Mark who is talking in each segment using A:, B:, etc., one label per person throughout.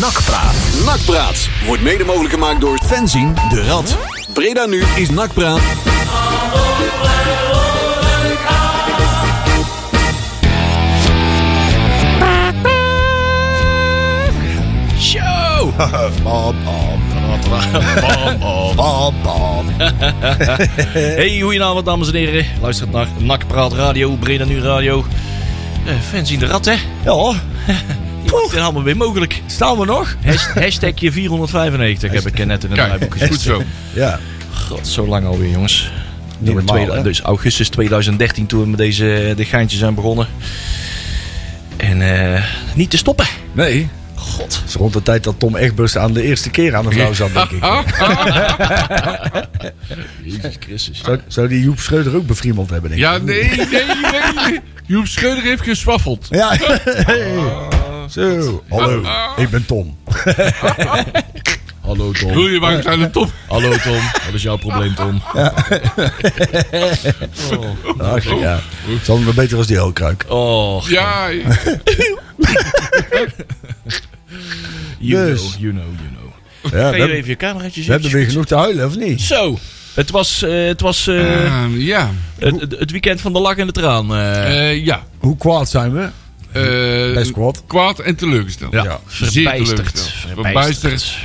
A: Nakpraat.
B: Nakpraat wordt mede mogelijk gemaakt door
A: Fenzien de Rad.
B: Breda nu is Nakpraat.
C: Show! Hey, goedenavond dames en heren. Luistert naar Nakpraat Radio, Breda Nu Radio. Uh, fans in de rat, hè?
D: Ja,
C: Het allemaal weer mogelijk.
D: staan we nog?
C: Hasht- Hashtagje 495 heb ik eh, net in het
E: Kijk,
C: draaiboek
E: goed zo.
D: Ja.
C: God, zo lang alweer, jongens. Nummer
D: normaal,
C: twee- dus augustus 2013 toen we met deze de geintjes zijn begonnen. En eh, niet te stoppen.
D: Nee.
C: God.
D: Het is rond de tijd dat Tom Egbers aan de eerste keer aan de vrouw zat, denk ik.
C: Jezus Christus.
D: Zou, zou die Joep Schreuder ook befriemeld hebben, denk ik?
E: Ja, nee, nee, nee. nee. Joep Schreuder heeft geswaffeld.
D: Ja. Zo. Hallo, ik ben Tom.
C: Hallo Tom.
E: Wil je maar aan de top?
C: Hallo Tom. Wat is jouw probleem Tom?
D: Ach, ja. Het is allemaal beter als die Helkruik.
C: Oh,
E: Ja,
C: you
D: Dus.
C: know, you know, you know.
D: Ja,
C: Ga
D: we,
C: je
D: hebben,
C: even je cameraatjes
D: we hebben weer genoeg te huilen, of niet?
C: Zo. Het was, eh, het, was eh,
E: Ehm, ja.
C: het, het- het weekend van de lach en de traan. Eh,
E: ja.
D: Hoe kwaad zijn we?
E: Eh,
D: Best kwaad.
E: kwaad en teleurgesteld.
C: ja,
D: ja,
E: zeer
C: verbijsterd.
E: teleurgesteld. Verbijsterd.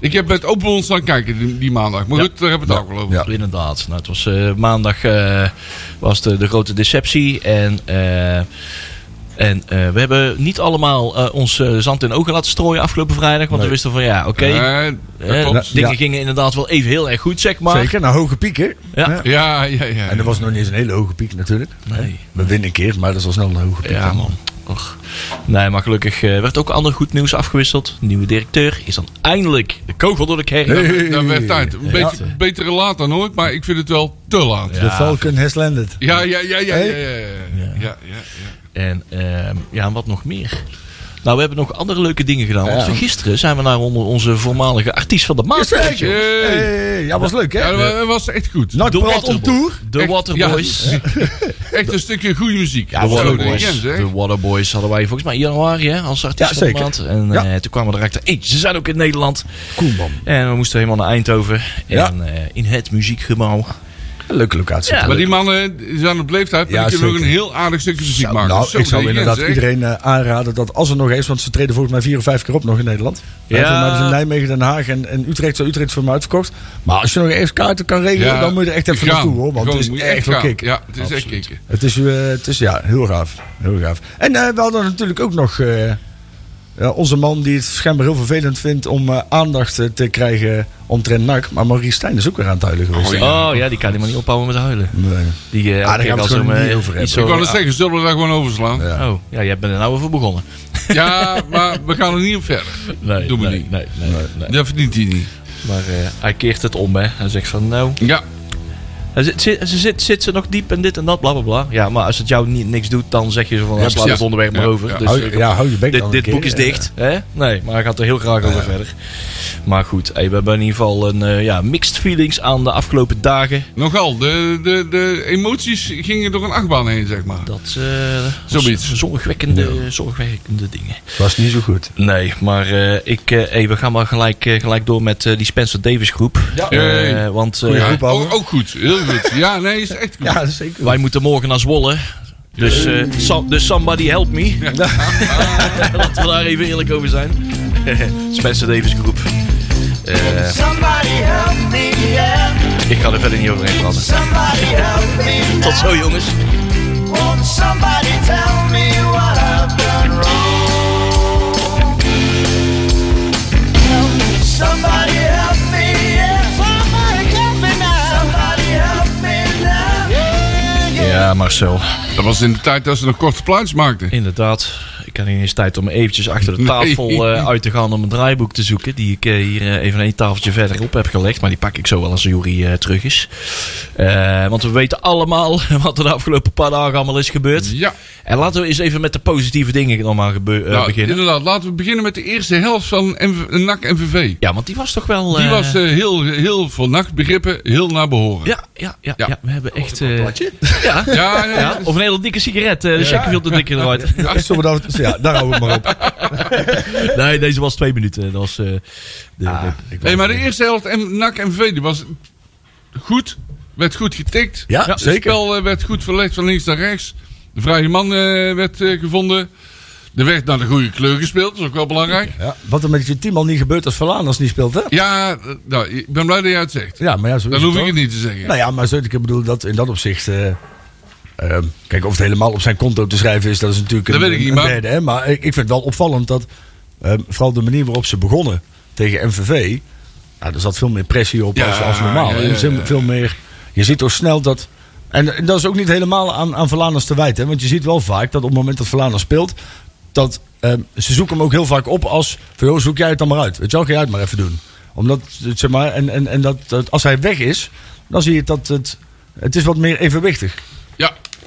E: Ik heb met open mond staan kijken die, die maandag. Maar
C: Ja.
E: goed, daar hebben we het ook wel over.
D: Ja.
C: Inderdaad. Nou, het was eh, maandag eh, was de, de grote deceptie. En, eh, en eh, we hebben niet allemaal eh, ons eh, zand in ogen laten strooien afgelopen vrijdag. Want we
D: Nee.
C: wisten van ja, oké. Dingen
D: Ja.
C: gingen inderdaad wel even heel erg goed, zeg maar.
D: Zeker, naar hoge pieken.
C: Ja.
E: Ja, ja, ja.
D: En dat was nog niet eens een hele hoge piek natuurlijk.
C: Nee.
D: We winnen een keer, maar dat is al snel een hoge piek.
C: Ja, man. Och. Nee, maar gelukkig eh, werd ook ander goed nieuws afgewisseld. De nieuwe directeur is dan eindelijk de kogel door de kerk.
D: Hey.
E: Dat werd tijd. Een
D: Ja.
E: beetje, betere laat dan ooit, maar ik vind het wel te laat.
D: De
E: Ja,
D: Falcon has landed.
E: ja, ja, ja, ja. ja, ja, ja, ja.
C: En ehm, ja, en wat nog meer? Nou, we hebben nog andere leuke dingen gedaan. Want
D: Ja.
C: gisteren zijn we naar onder onze voormalige artiest van de maand.
D: Zeker.
E: Hey.
D: Hey, ja, was leuk hè?
E: Ja, dat wa- dat was echt goed.
C: De
D: Nakpraat on
C: Waterboy-
D: tour.
C: De Waterboys.
E: Echt een stukje goede muziek.
C: De Waterboys. De Waterboys hadden wij volgens mij in januari hè, als artiest
D: Ja,
C: van de maand. En
D: Ja.
C: eh, toen kwamen we erachter, hey, ze zijn ook in Nederland.
D: Cool man.
C: En we moesten helemaal naar Eindhoven.
D: Ja.
C: En eh, in het muziekgebouw.
D: Leuke locatie.
C: Ja,
E: Maar die mannen zijn op leeftijd, maar
D: Ja,
E: die kunnen nog
D: zeker.
E: een heel aardig stukje muziek maken.
D: nou, ik zou inderdaad iedereen eh, aanraden dat als er nog eens, want ze treden volgens mij vier of vijf keer op nog in Nederland.
C: Ja.
D: Volgens mij hebben ze in Nijmegen, Den Haag en, en Utrecht, zo Utrecht voor mij uitverkocht. Maar als je nog eens kaarten kan regelen,
E: Ja,
D: dan moet je er echt even naartoe hoor. Want
E: Gewoon,
D: het is echt wel.
E: Ja, het is echt kicken.
D: Het is, eh, het is ja, heel gaaf. Heel gaaf. En eh, we hadden natuurlijk ook nog eh, ja, onze man die het schijnbaar heel vervelend vindt om eh, aandacht eh, te krijgen omtrent NAC. Maar Maurice Stijn is ook weer aan het huilen geweest.
E: Oh, ja.
C: Oh ja, die kan helemaal niet ophouden met huilen.
D: Nee.
C: Die, eh,
D: daar
C: elke keer
D: gaan we
C: als
D: het
C: hem,
D: gewoon niet over hebben.
C: iets
E: Ik
C: zo-
E: wou net zeggen, zullen we daar gewoon overslaan? Ja,
D: Ja.
C: Oh, ja, jij bent er nou over begonnen.
E: maar we gaan er niet op verder.
C: Nee,
E: Doen we
C: nee,
E: niet.
C: Nee, nee, nee.
E: Dat verdient hij niet.
C: Maar eh, hij keert het om, hè. Hij zegt van, nou...
E: Ja,
C: zit, zit, ze zit, zit ze nog diep en dit en dat, bla bla bla. Ja, maar als het jou niet, niks doet, dan zeg je zo van,
E: Ja,
C: ja, sla het onderwerp maar
E: Ja,
C: over.
E: ja.
C: Dus,
D: Hou, ja, hou je bek dan
C: dit dit
D: keer.
C: boek is
D: Ja.
C: dicht. Hè? Nee, maar hij gaat er heel graag over verder. Maar goed, hey, we hebben in ieder geval een eh, ja, mixed feelings aan de afgelopen dagen.
E: nogal. De, de, de emoties gingen door een achtbaan heen, zeg maar.
C: Dat uh,
E: Zoiets.
C: zorgwekkende, zorgwekkende dingen.
D: Was niet zo goed.
C: Nee, maar eh, ik, eh, hey, we gaan maar gelijk, gelijk door met eh, die Spencer Davis groep.
D: Ja.
C: Eh, want eh,
E: Ja,
D: groep,
E: ook, ook goed. Heel goed. Ja, nee, is echt goed.
D: Ja, zeker.
C: wij moeten morgen naar Zwolle. Dus, eh, so- dus somebody help me. Laten we daar even eerlijk over zijn. Spencer Davis groep. Eh,
F: Somebody help me, yeah.
C: ik ga er verder niet overheen praten.
F: Somebody help me.
C: Tot zo jongens.
F: Won't somebody tell me
C: Ja, Marcel.
E: Dat was in de tijd dat ze nog korte plaatjes maakten.
C: Inderdaad. Ik had niet eens tijd om eventjes achter de
E: Nee.
C: tafel eh, uit te gaan om een draaiboek te zoeken. Die ik eh, hier eh, even een tafeltje verderop heb gelegd. Maar die pak ik zo wel als Jury eh, terug is. Eh, want we weten allemaal wat er de afgelopen paar dagen allemaal is gebeurd.
E: Ja,
C: En laten we eens even met de positieve dingen dan maar
E: nou,
C: beginnen.
E: inderdaad. Laten we beginnen met de eerste helft van NAC NVV.
C: Ja, want die was toch wel...
E: Die was heel, heel voor nachtbegrippen heel naar behoren.
C: Ja, ja, ja,
E: Ja.
C: ja. we hebben echt... eh,
D: Platje?
C: ja,
E: Ja, ja,
C: ja, of een hele dikke sigaret. de checken veel te dikker eruit.
D: Ja, zullen we dat, ja, daar houden we maar op.
C: Nee, deze was twee minuten. Dat was... eh, de,
D: Ah,
C: de-
D: ik
E: Hey,
D: wou-
E: maar de eerste helft en NAC MV die was goed. Werd goed getikt.
D: Ja,
E: Het
D: zeker.
E: spel eh, werd goed verlegd van links naar rechts. De vrije man eh, werd eh, gevonden. Er werd naar de goede kleur gespeeld. Dat is ook wel belangrijk.
D: Ja, wat er met je team al niet gebeurt als Verlaanders niet speelt, hè?
E: Ja, nou, ik ben blij dat jij het zegt.
D: Ja, maar ja, zo
E: Dan hoef ik het niet te zeggen.
D: Nou ja, maar zo, ik bedoel dat in dat opzicht. eh, ehm, kijk, of het helemaal op zijn konto te schrijven is, dat is natuurlijk
E: Dat
D: een,
E: weet ik niet,
D: een
E: maar-
D: derde. Hè? Maar ik, ik vind het wel opvallend dat, ehm, vooral de manier waarop ze begonnen tegen MVV. Nou, er zat veel meer pressie op
E: Ja,
D: als, als normaal.
E: ja, ja.
D: Veel meer, je ziet toch snel dat. En, en dat is ook niet helemaal aan, aan Verlaners te wijten. hè, Want je ziet wel vaak dat op het moment dat Verlaners speelt. Dat ehm, ze zoeken hem ook heel vaak op als. Van, joh, zoek jij het dan maar uit. Weet je wel, ga jij het maar even doen. Omdat, zeg maar, en, en, en dat, dat als hij weg is, dan zie je dat het. Het is wat meer evenwichtig.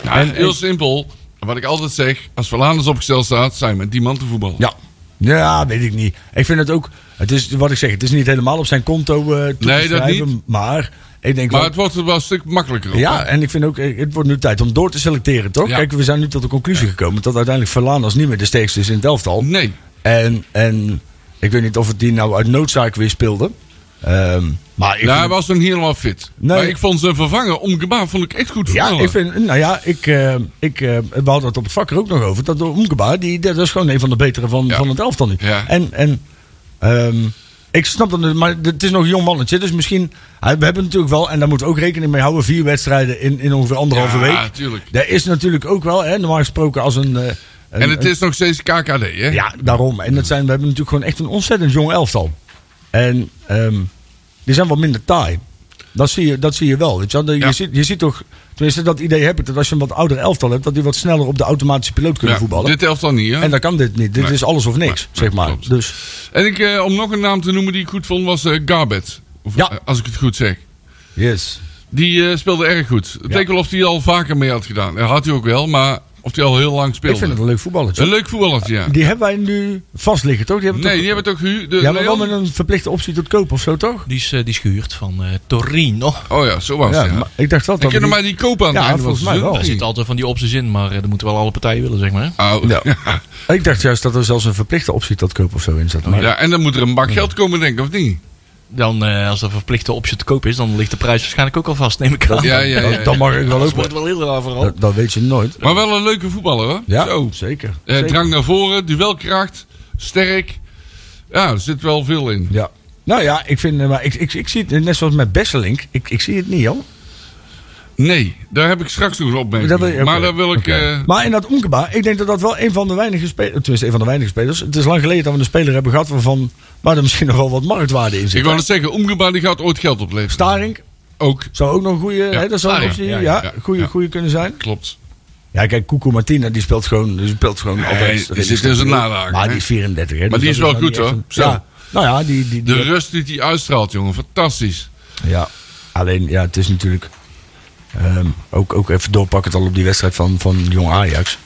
E: Ja
D: En-
E: heel
D: en-
E: simpel. Wat ik altijd zeg, als Verlanders opgesteld staat, zijn met die man te voetballen.
D: Ja. Ja, weet ik niet. Ik vind het ook. Het is wat ik zeg. Het is niet helemaal op zijn konto eh te
E: Nee, dat
D: schrijven,
E: niet.
D: Maar ik denk
E: Maar
D: wel.
E: het wordt er wel een stuk makkelijker op.
D: Ja,
E: hè?
D: en ik vind ook, eh, het wordt nu tijd om door te selecteren, toch?
E: Ja.
D: Kijk, we zijn nu tot de conclusie gekomen dat uiteindelijk Verlaanders niet meer de sterkste is in het elftal.
E: Nee.
D: En, en ik weet niet of het die nou uit noodzaak weer speelde. Ehm, maar ik
E: Ja, hij was nog niet helemaal fit.
D: Nee.
E: Maar ik vond zijn vervanger om gebaar vond ik echt goed
D: ja,
E: voetballen.
D: ik vind, nou ja, ik, eh, ik, eh, we hadden het op het vak er ook nog over. Dat Omgeba, die, dat is gewoon een van de betere van,
E: Ja.
D: van het elftal nu.
E: Ja.
D: En, en ehm, ik snap dat, maar het is nog een jong mannetje. Dus misschien, we hebben natuurlijk wel, en daar moeten we ook rekening mee houden, vier wedstrijden in, in ongeveer anderhalve
E: ja,
D: week.
E: natuurlijk.
D: Daar is natuurlijk ook wel, hè, normaal gesproken als een... eh,
E: En het is nog steeds KKD, hè?
D: Ja, daarom. En dat zijn, we hebben natuurlijk gewoon echt een ontzettend jong elftal. En ehm, die zijn wat minder taai. Dat zie je, dat zie je wel. Weet je, wel. De-
E: Ja.
D: je, ziet, je ziet toch, tenminste dat idee heb ik, dat als je een wat ouder elftal hebt, dat die wat sneller op de automatische piloot kunnen
E: Ja,
D: voetballen.
E: Dit elftal niet, hè?
D: En dat kan dit niet. Dit
E: Nee.
D: is alles of niks,
E: Nee,
D: zeg maar.
E: klopt.
D: Dus
E: En ik, eh, om nog een naam te noemen die ik goed vond, was eh Garbet. Of,
D: Ja.
E: eh, Als ik het goed zeg.
D: yes.
E: Die eh, speelde erg goed. Het leek wel of hij al vaker mee had gedaan. Dat had hij ook wel, maar of hij al heel lang
D: Ik
E: speelde.
D: vind het een leuk voetballetje.
E: Een leuk voetballertje, ja.
D: Die hebben wij nu vast liggen, toch? Die hebben
E: Nee,
D: toch...
E: die hebben toch gehuurd? De
D: ja, maar wel met een verplichte optie tot koop of zo, toch?
C: Die is, eh, die is gehuurd van eh, Torino.
E: Oh ja, zo was
D: Ja,
E: het. Ja.
D: maar ik dacht wel dat...
E: kunnen
D: die-
E: mij die kopen aan het
D: Ja,
E: einde van
D: volgens
E: het
D: mij
E: seizoen,
D: wel.
C: Er zit altijd van die opties in, maar eh, dat moeten wel alle partijen willen, zeg maar.
E: Oh,
D: Ja.
E: ja.
D: Ik dacht juist dat er zelfs een verplichte optie tot koop of zo in zat. Maar
E: Ja, en dan moet er een bak geld komen, denk ik, of niet?
C: Dan, eh, als er verplichte optie te koop is, dan ligt de prijs waarschijnlijk ook al vast, neem ik aan.
E: Ja, ja, ja.
D: dat, dat mag ik wel
C: Dat
D: ook.
C: wordt wel heel raar vooral.
D: Dat, dat weet je nooit.
E: Maar wel een leuke voetballer, hoor.
D: Ja,
E: Zo.
D: zeker.
E: Eh,
D: zeker.
E: drang naar voren, duelkracht, sterk. Ja, er zit wel veel in.
D: Ja. Nou ja, ik vind, eh, maar ik, ik, ik zie het net zoals met Besselink. Ik, ik zie het niet, joh.
E: Nee, daar heb ik straks nog een opmerking.
D: Dat
E: Maar daar wil ik... eh,
D: Maar in dat Onkeba, ik denk dat dat wel een van de weinige spelers, tenminste een van de weinige spelers. Het is lang geleden dat we een speler hebben gehad waarvan, waar er misschien nog wel wat marktwaarde in zit.
E: ik wou net zeggen, Omgeba die gaat ooit geld opleveren.
D: Starink
E: Ook,
D: zou ook nog een goede, hè, dat zou een optie,
E: ja,
D: ja,
E: ja,
D: goede,
E: ja.
D: goede kunnen zijn.
E: klopt.
D: Ja, kijk, Cuco Martina, die speelt gewoon, die speelt gewoon
E: Nee,
D: altijd.
E: die zit in zijn nadagen,
D: Maar die is 34, hè.
E: Maar
D: dus
E: die is wel goed, hoor.
D: een-. Ja, nou ja, die, die, die
E: De rust die hij uitstraalt, jongen. Fantastisch.
D: Ja, alleen ja, het is natuurlijk ehm, ook, ook even doorpakken al op die wedstrijd van, van Jong Ajax.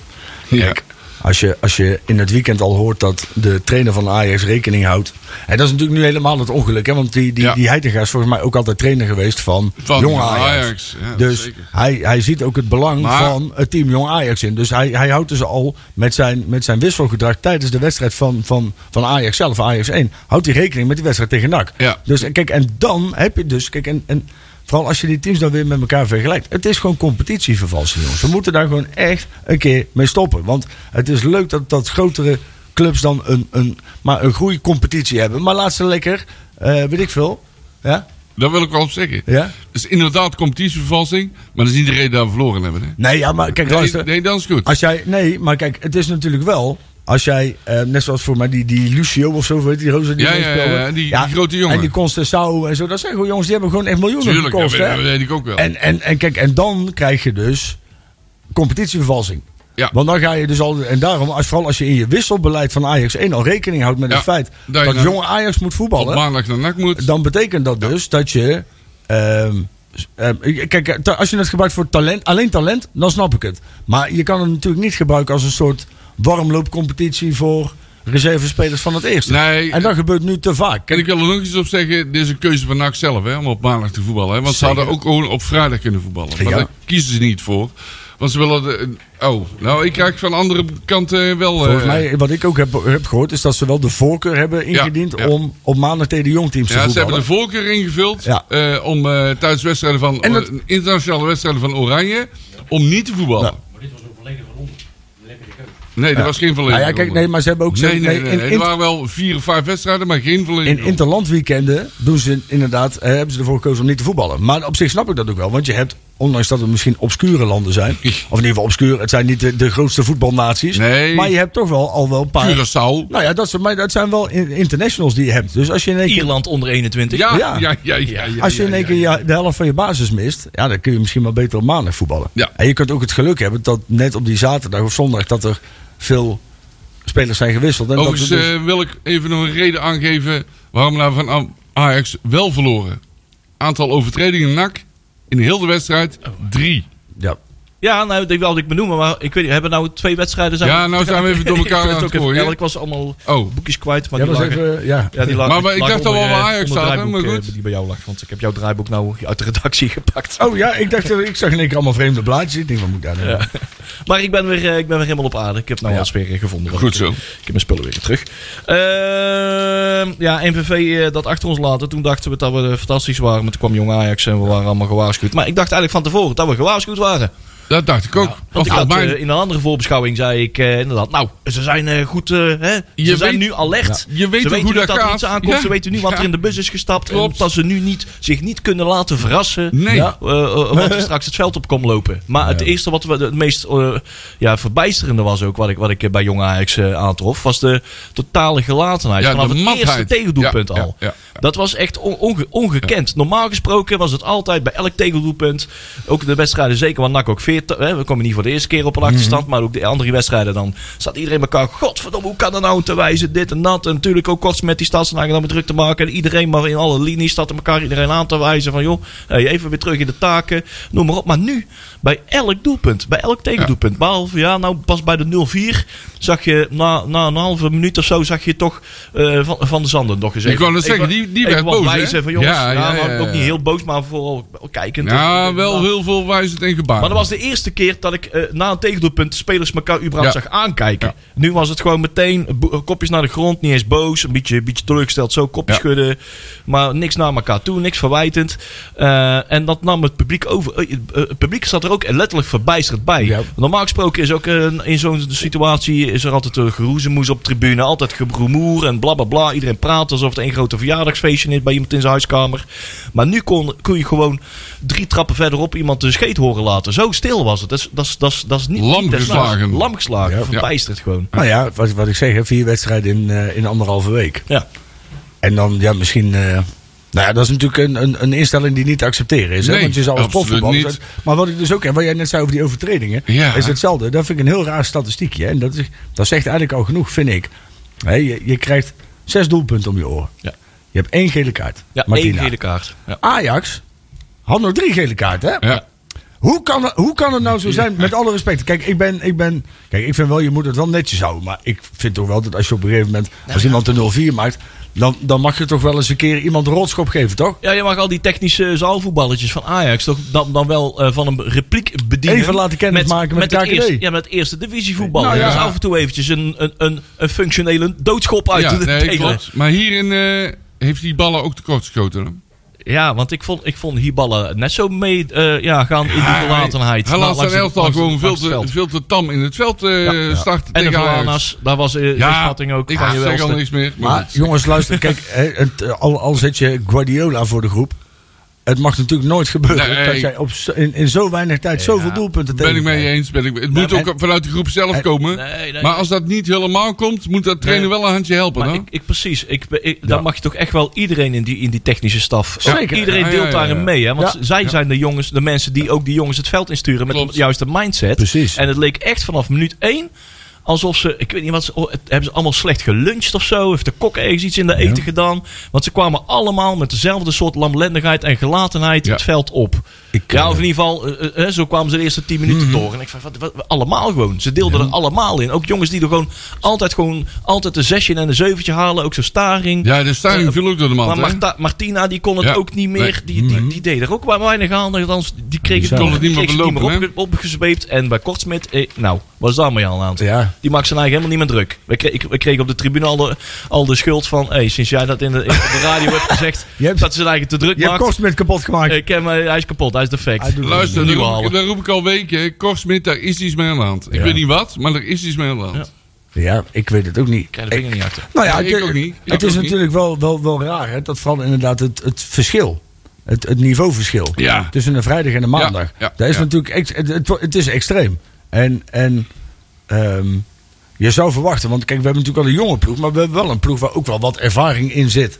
E: Ja.
D: Kijk, als je, als je in het weekend al hoort dat de trainer van Ajax rekening houdt. En dat is natuurlijk nu helemaal het ongeluk, hè? Want die, die,
E: Ja.
D: die Heitinga is volgens mij ook altijd trainer geweest van,
E: Van
D: Jong Ajax.
E: Ajax, ja,
D: dus
E: zeker.
D: hij, hij ziet ook het belang
E: Maar-
D: van het team Jong Ajax in. Dus hij, hij houdt dus al met zijn, met zijn wisselgedrag tijdens de wedstrijd van, van, van Ajax zelf, Ajax 1, houdt hij rekening met die wedstrijd tegen NAC.
E: Ja.
D: Dus en kijk, en dan heb je dus, kijk, en, en vooral als je die teams dan weer met elkaar vergelijkt. Het is gewoon competitievervalsing, jongens. We moeten daar gewoon echt een keer mee stoppen. Want het is leuk dat, dat grotere clubs dan een, een, maar een goede competitie hebben. Maar laat ze lekker, eh, weet ik veel. Ja?
E: Daar wil ik wel op zeggen.
D: Ja?
E: Dus inderdaad competitievervalsing, maar dat is niet de reden dat we verloren hebben. Hè?
D: Nee, ja, maar kijk,
E: Nee,
D: luister.
E: nee, dan is goed.
D: Als jij, nee, maar kijk, het is natuurlijk wel. Als jij, eh, net zoals voor mij die, die Lucio of zo, weet je, die roze die
E: Ja, ja, ja, die- die grote jongen.
D: En die Constanzao en zo. Dat zijn gewoon jongens, die hebben gewoon echt miljoenen
E: Tuurlijk,
D: gekost. hè?
E: dat weet ik ook wel.
D: En, en, en kijk, en dan krijg je dus competitievervalsing.
E: Ja.
D: Want dan ga je dus al. En daarom, als, vooral als je in je wisselbeleid van Ajax 1 al rekening houdt met
E: Ja,
D: het feit
E: dat
D: jonge Ajax moet
E: op
D: voetballen.
E: maandag naar NAC moet.
D: Dan betekent dat dus dat je. ehm, ehm, kijk, ta- als je het gebruikt voor talent, alleen talent, dan snap ik het. Maar je kan het natuurlijk niet gebruiken als een soort warmloopcompetitie voor reservespelers van het eerste.
E: Nee.
D: En dat gebeurt nu te vaak.
E: En ik wil er nog iets op zeggen. Dit is een keuze van NAC zelf, hè, om op maandag te voetballen. Hè, want ze hadden ook gewoon op vrijdag kunnen voetballen. Maar
D: Ja.
E: daar kiezen ze niet voor. Want ze willen... De, oh, nou, ik krijg van andere kanten wel...
D: Volgens
E: eh,
D: mij, wat ik ook heb, heb gehoord, is dat ze wel de voorkeur hebben ingediend
E: ja.
D: om op maandag tegen de jongteams te
E: Ja, ze
D: voetballen.
E: hebben de voorkeur ingevuld
D: Ja.
E: eh, om eh tijdens wedstrijden van
D: dat-
E: internationale wedstrijden van Oranje om niet te voetballen.
D: Ja.
E: Nee, dat was geen volledige.
D: Nou ja, kijk, nee, maar ze hebben ook...
E: nee,
D: ze-
E: nee, nee,
D: in,
E: nee.
D: in-
E: Er waren wel vier of vijf wedstrijden, maar geen volledige.
D: In interlandweekenden doen ze inderdaad, eh, hebben ze ervoor gekozen om niet te voetballen. Maar op zich snap ik dat ook wel. Want je hebt, ondanks dat het misschien obscure landen zijn. Of in ieder geval obscuur, het zijn niet de, de grootste voetbalnaties.
E: Nee.
D: Maar je hebt toch wel al wel een paar...
E: Curaçao.
D: Nou ja, dat, zijn- maar dat zijn wel in- internationals die je hebt. Dus als je in één keer,
C: Ierland onder 21.
E: Ja,
D: Ja.
E: ja, ja, ja. ja,
D: als je in één
E: ja,
D: keer de helft van je basis mist. Ja, dan kun je misschien wel beter op maandag voetballen.
E: Ja.
D: En je kunt ook het geluk hebben dat net op die zaterdag of zondag... dat er veel spelers zijn gewisseld. En
E: Overigens
D: dat dus-
E: eh, wil ik even nog een reden aangeven waarom nou van Ajax wel verloren. Aantal overtredingen NAC in heel de wedstrijd drie.
D: ja.
C: Ja, nou, die wilde ik benoemen, maar ik weet niet, hebben we nou twee wedstrijden? Zijn
E: Ja, nou zijn we even door elkaar
C: Ik
E: aan het gooien.
C: ja, ik was allemaal
E: Oh,
C: boekjes kwijt, maar
D: Ja,
C: die lagen...
D: even... Ja.
C: Ja, die lagen,
E: Maar- maar ik dacht al wel waar
C: eh,
E: Ajax staat, maar
C: eh,
E: goed.
C: Die bij jou lag, want ik heb jouw draaiboek nou uit de redactie gepakt.
D: Oh ja, ik dacht, ik zag in één keer allemaal vreemde blaadjes. Ik denk, wat moet ik daar nou?
C: Ja. Maar ik ben, weer, eh, ik ben weer helemaal op aarde. Ik heb nou
D: Ja.
C: alles weer gevonden.
E: Goed
C: Ik-
E: zo.
C: Ik heb mijn spullen weer terug. Ehm, ja, NVV eh, dat achter ons laten. Toen dachten we dat we eh, fantastisch waren. Maar toen kwam Jong Ajax en we waren allemaal gewaarschuwd. Maar ik dacht eigenlijk van tevoren dat we gewaarschuwd waren.
E: Dat dacht ik ook.
C: Want ik had, eh, in een andere voorbeschouwing zei ik eh, inderdaad... Nou, ze zijn eh, goed... hè? Ze
E: Je
C: zijn
E: weet-
C: nu alert.
E: Ja. Je weet
C: ze weten
E: hoe
C: nu
E: dat
C: dat er
E: gaat.
C: iets aankomt.
E: Ja.
C: Ze weten nu wat er in de bus is gestapt. En
E: Klopt.
C: dat ze nu niet, zich niet kunnen laten verrassen.
E: Nee.
D: Ja.
C: Wat er straks het veld op komt lopen. Maar het eerste wat we, het meest ja, verbijsterende was ook, wat ik, wat ik bij Jong Ajax aantrof, was de totale gelatenheid. Vanaf het
E: matheid.
C: eerste tegendoelpunt al.
E: Ja,
C: Dat was echt on- onge- ongekend. Normaal gesproken was het altijd bij elk tegendoelpunt, ook de wedstrijden, zeker want NAC ook 40, hè, we komen niet voor de eerste keer op een achterstand, maar ook de andere wedstrijden, dan staat iedereen elkaar, godverdomme, hoe kan dat nou te wijzen, dit en dat. En natuurlijk ook kort met die stadsnagen dan met druk te maken. En iedereen maar in alle linies staat er elkaar iedereen aan te wijzen van, joh, even weer terug in de taken, noem maar op. Maar nu, bij elk doelpunt, bij elk tegendoelpunt, behalve, ja, nou pas bij de 0-4, zag je na, na een halve minuut of zo, zag je toch eh, van, van de Zanden nog eens
E: Ik
C: even-
E: net
C: even-
E: zeggen, die- die werd boos,
C: wijzen van jongens,
E: Ja,
C: ja,
E: ja,
C: ook niet heel boos, maar vooral kijkend.
E: Ja,
C: En-
E: wel heel veel wijzend en gebaar.
C: maar dat was de eerste keer dat ik eh, na een tegendoelpunt spelers elkaar überhaupt zag aankijken. Nu was het gewoon meteen kopjes naar de grond, niet eens boos, een beetje, beetje teleurgesteld, zo kopjes schudden. Maar niks naar elkaar toe, niks verwijtend. Eh, en dat nam het publiek over. Het publiek zat er ook letterlijk verbijsterd bij. Normaal gesproken is ook in zo'n situatie is er altijd een geroezemoes op tribune, altijd gebroemoer en bla bla bla. Iedereen praat alsof het een grote verjaardagsfeestje is bij iemand in zijn huiskamer. Maar nu kon, kon je gewoon drie trappen verderop iemand de scheet horen laten. Zo stil was het. Dat is, dat is, dat is, dat is niet
E: Lam geslagen.
C: Lam geslagen.
D: Ja.
C: Verbijsterd gewoon.
D: Nou ja, wat, wat ik zeg, hè, vier wedstrijden in, eh, in anderhalve week.
C: Ja.
D: En dan, ja, misschien... eh, nou ja, dat is natuurlijk een, een, een instelling die niet te accepteren is. Hè? Want je zou als profvoetballer
E: niet.
D: zijn. Maar wat ik dus ook heb, wat jij net zei over die overtredingen,
E: Ja.
D: is hetzelfde. Dat vind ik een heel raar statistiekje. hè. En dat, is, dat zegt eigenlijk al genoeg, vind ik. Je, je krijgt zes doelpunten om je oren.
C: Ja.
D: Je hebt één gele kaart.
C: Ja,
D: Martina.
C: één gele kaart. Ja.
D: Ajax had nog drie gele kaarten. Hè?
E: Ja.
D: Hoe kan, het, hoe kan het nou zo zijn, met alle respect? Kijk, ik ben, ik ben. Kijk, ik vind wel, je moet het wel netjes houden. Maar ik vind toch wel dat als je op een gegeven moment. Als iemand de 0-4 maakt. Dan, dan mag je toch wel eens een keer iemand een rotschop geven, toch?
C: Ja, je mag al die technische zaalvoetballetjes van Ajax toch dan, dan wel eh, van een repliek bedienen.
D: Even laten kennismaken met KKD.
C: eerste, ja, met het eerste divisievoetbal.
D: Nou ja.
C: Dus af en toe eventjes een, een, een, een functionele doodschop uit
E: Ja,
C: te
E: nee, klopt. Maar hierin eh, heeft die ballen ook tekort geschoten.
C: Ja, want ik vond, ik vond net zo mee eh, ja, gaan in die gelatenheid.
E: Hij laat zijn
C: de-
E: elftal
C: de-
E: gewoon veel te, veel te tam in het veld eh starten
C: En de
E: tegen Ajax.
C: Valanas, daar was de
E: Ja,
C: schatting ook
E: ik
C: van je
E: zeg al niks meer. Maar,
D: jongens, luister, kijk, hè, het, al, al zet je Guardiola voor de groep. Het mag natuurlijk nooit gebeuren
E: Nee.
D: dat jij op, in, in zo weinig tijd zoveel doelpunten
E: ben ik mee eens. Ben ik, het moet
D: en-
E: ook vanuit de groep zelf
D: en-
E: komen.
C: Nee, nee,
E: maar als dat niet helemaal komt, moet dat trainer
C: Nee.
E: wel een handje helpen.
C: Maar ik, ik, precies, ik, ik, dan mag je toch echt wel iedereen in die, in die technische staf.
D: Zeker.
C: Iedereen deelt
E: ja,
C: daarin
E: ja.
C: mee. Hè? Want
D: Ja.
C: zij zijn de jongens, de mensen die ook die jongens het veld insturen met
E: Klopt.
C: de juiste mindset.
D: Precies.
C: En het leek echt vanaf minuut 1 alsof ze, ik weet niet wat, ze, oh, het- hebben ze allemaal slecht geluncht of zo? Heeft de kok ergens iets in de eten gedaan? Want ze kwamen allemaal met dezelfde soort lamlendigheid en gelatenheid
E: Ja.
C: het veld op.
D: Ik,
C: ja,
D: eh,
C: of in ieder geval, eh, eh, eh, zo kwamen ze de eerste 10 minuten door. En ik van, wat, wat, allemaal gewoon. Ze deelden er allemaal in. Ook jongens die er gewoon altijd, gewoon altijd een zesje en een zeventje halen. Ook zo'n staring.
E: Ja, de staring
C: Eh,
E: viel ook door de
C: Maar
E: man.
C: Marta- Martina, die kon het ook niet meer. Die, die, die deed er ook weinig aan. Die kreeg het,
D: Kon
C: nog-
D: het
E: niet meer
C: niet meer opgezweept. En bij Kortsmit, eh, nou, wat is daar maar aan aan?
D: Ja.
C: Die maakt zijn eigen helemaal niet meer druk. We, kregen, we kregen op de tribune al de, al de schuld van... Hey, sinds jij dat in de, in de radio hebt gezegd...
D: Je hebt-
C: dat ze zijn eigen te druk
D: Je hebt
C: maakt.
D: Kostmet kapot gemaakt.
C: Ik ken, hem, hij is kapot, hij is defect.
E: Luister, daar
C: nieuwe
E: roep, ik, daar roep ik al weken. Korsmit, daar is iets mee aan de hand. Ik
D: Ja.
E: weet niet wat, maar er is iets mee aan de hand.
C: Ja.
D: Ja, ik weet het ook niet.
C: Ik krijg de vinger niet achter.
D: Nou ja,
E: ik
D: het,
E: ook niet. Ik
D: het is
E: niet.
D: natuurlijk wel, wel, wel raar. Hè? Dat vooral inderdaad het, het verschil. Het, het niveauverschil.
E: Ja.
D: Tussen een vrijdag en een maandag.
E: ja,
D: dat is
E: ja.
D: natuurlijk het, het, het is extreem. En, en ehm, je zou verwachten, want kijk, we hebben natuurlijk al een jonge ploeg, maar we hebben wel een ploeg waar ook wel wat ervaring in zit.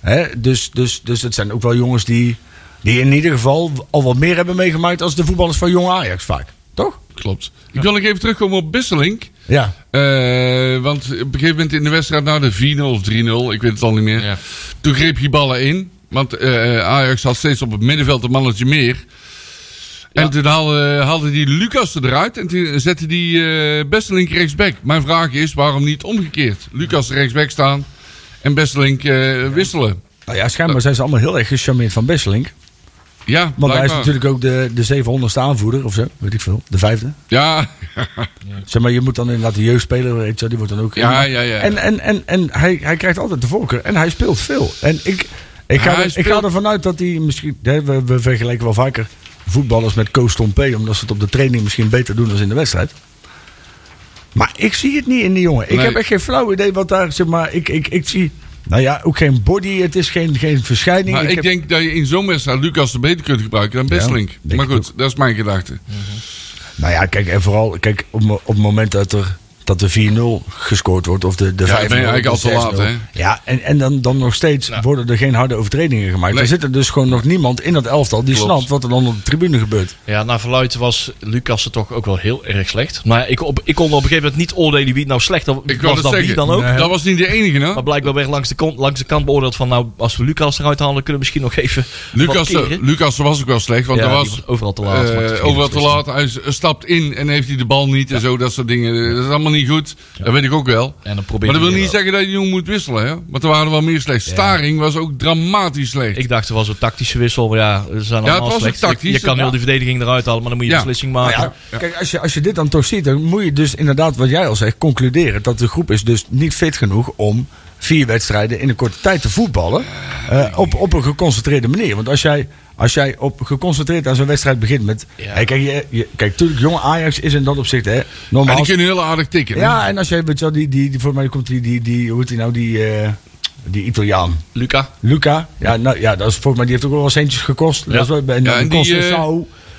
D: Hè? Dus, dus, dus het zijn ook wel jongens die, die in ieder geval al wat meer hebben meegemaakt als de voetballers van Jong Ajax vaak. Toch?
E: Klopt. Ik wil nog even terugkomen op Besselink.
D: Ja.
E: Eh, want op een gegeven moment in de wedstrijd, nou de 4-0 of 3-0, ik weet het al niet meer.
C: Ja.
E: Toen greep je ballen in. Want eh, Ajax had steeds op het middenveld een mannetje meer. En toen haalde, haalde die Lucas eruit en toen zette die eh Besselink rechtsback. Mijn vraag is, waarom niet omgekeerd? Lucas rechtsback staan en Besselink eh, wisselen.
D: Nou ja, schijnbaar zijn ze allemaal heel erg gecharmeerd van Besselink.
E: Ja,
D: Want hij is natuurlijk ook de, de 700ste aanvoerder of zo, weet ik veel. De vijfde.
E: Ja,
D: Zeg maar, je moet dan inderdaad de jeugdspeler, weet je, die wordt dan ook...
E: ja, ja. ja.
D: En, en, en, en hij, hij krijgt altijd de voorkeur. En hij speelt veel. En ik, ik, ga,
E: Hij
D: ik ga ervan uit dat hij misschien... hè, We, we vergelijken wel vaker voetballers met Tompé... omdat ze het op de training misschien beter doen dan in de wedstrijd. Maar ik zie het niet in die jongen. Ik
E: Nee.
D: heb echt geen flauw idee wat daar... Zeg maar, ik, ik, ik zie... Nou ja, ook geen body. Het is geen, geen verschijning.
E: Maar ik,
D: heb-
E: denk dat je in zo'n wedstrijd Lucas er beter kunt gebruiken dan
D: Ja, denk
E: maar
D: ik
E: goed, dat is mijn gedachte.
D: Nou ja, kijk, en vooral kijk, op, op het moment dat er dat de 4-0 gescoord wordt, of de, de 5-0.
E: Ja, dan ben je eigenlijk al te laat,
D: 6-0.
E: hè?
D: Ja, en, en dan, dan nog steeds worden er geen harde overtredingen gemaakt.
E: Nee.
D: Er zit er dus gewoon nog niemand in dat elftal die
E: Klopt.
D: snapt wat er dan op de tribune gebeurt.
C: Ja, naar verluid was Lucas er toch ook wel heel erg slecht. Maar ik, op, ik kon op een gegeven moment niet oordelen wie het nou slecht was.
E: Ik
C: was dan wie dan ook.
E: Dat was niet de enige,
C: Maar
E: hè?
C: blijkbaar werd langs de, kant, langs de kant beoordeeld van... nou, als we Lucas eruit halen, kunnen we misschien nog even
E: Lucas, Lucas was ook wel slecht, want
C: Ja,
E: was
C: was overal te laat.
E: eh, overal te laat. Hij stapt in en heeft hij de bal niet en zo, dat soort dingen. Dat is allemaal niet goed. Dat weet ik ook wel.
C: En dan probeer
E: Maar dat wil niet
C: wel.
E: zeggen dat je jong moet wisselen, hè? Want er waren wel meer slecht. Staring was ook dramatisch slecht.
C: Ik dacht, er was een tactische wissel. Maar ja, ze zijn
E: het
C: allemaal
E: was
C: slecht.
E: tactisch,
C: Je, je kan
E: ja.
C: heel die verdediging eruit halen, maar dan moet je
E: Ja.
C: een beslissing maken.
D: ja, Kijk, als je, als je dit dan toch ziet, dan moet je dus inderdaad, wat jij al zegt, concluderen dat de groep is dus niet fit genoeg om vier wedstrijden in een korte tijd te voetballen. eh, op, op een geconcentreerde manier. Want als jij, als jij op geconcentreerd aan zo'n wedstrijd begint met.
C: Ja.
D: Hey, kijk, je, je, kijk, natuurlijk, jonge Ajax is in dat opzicht hè,
E: En
D: normaal.
E: die kunnen heel aardig tikken. hè?
D: Ja, en als jij, weet je wel, die, die, die, voor mij komt die, die, die, hoe heet die nou, die, eh, die Italiaan.
C: Luca?
D: Luca, ja, nou, ja, dat is volgens mij, die heeft ook wel wat centjes gekost.
C: Ja.
D: Dat is wel, en,
E: Ja, en die,
D: Conceição,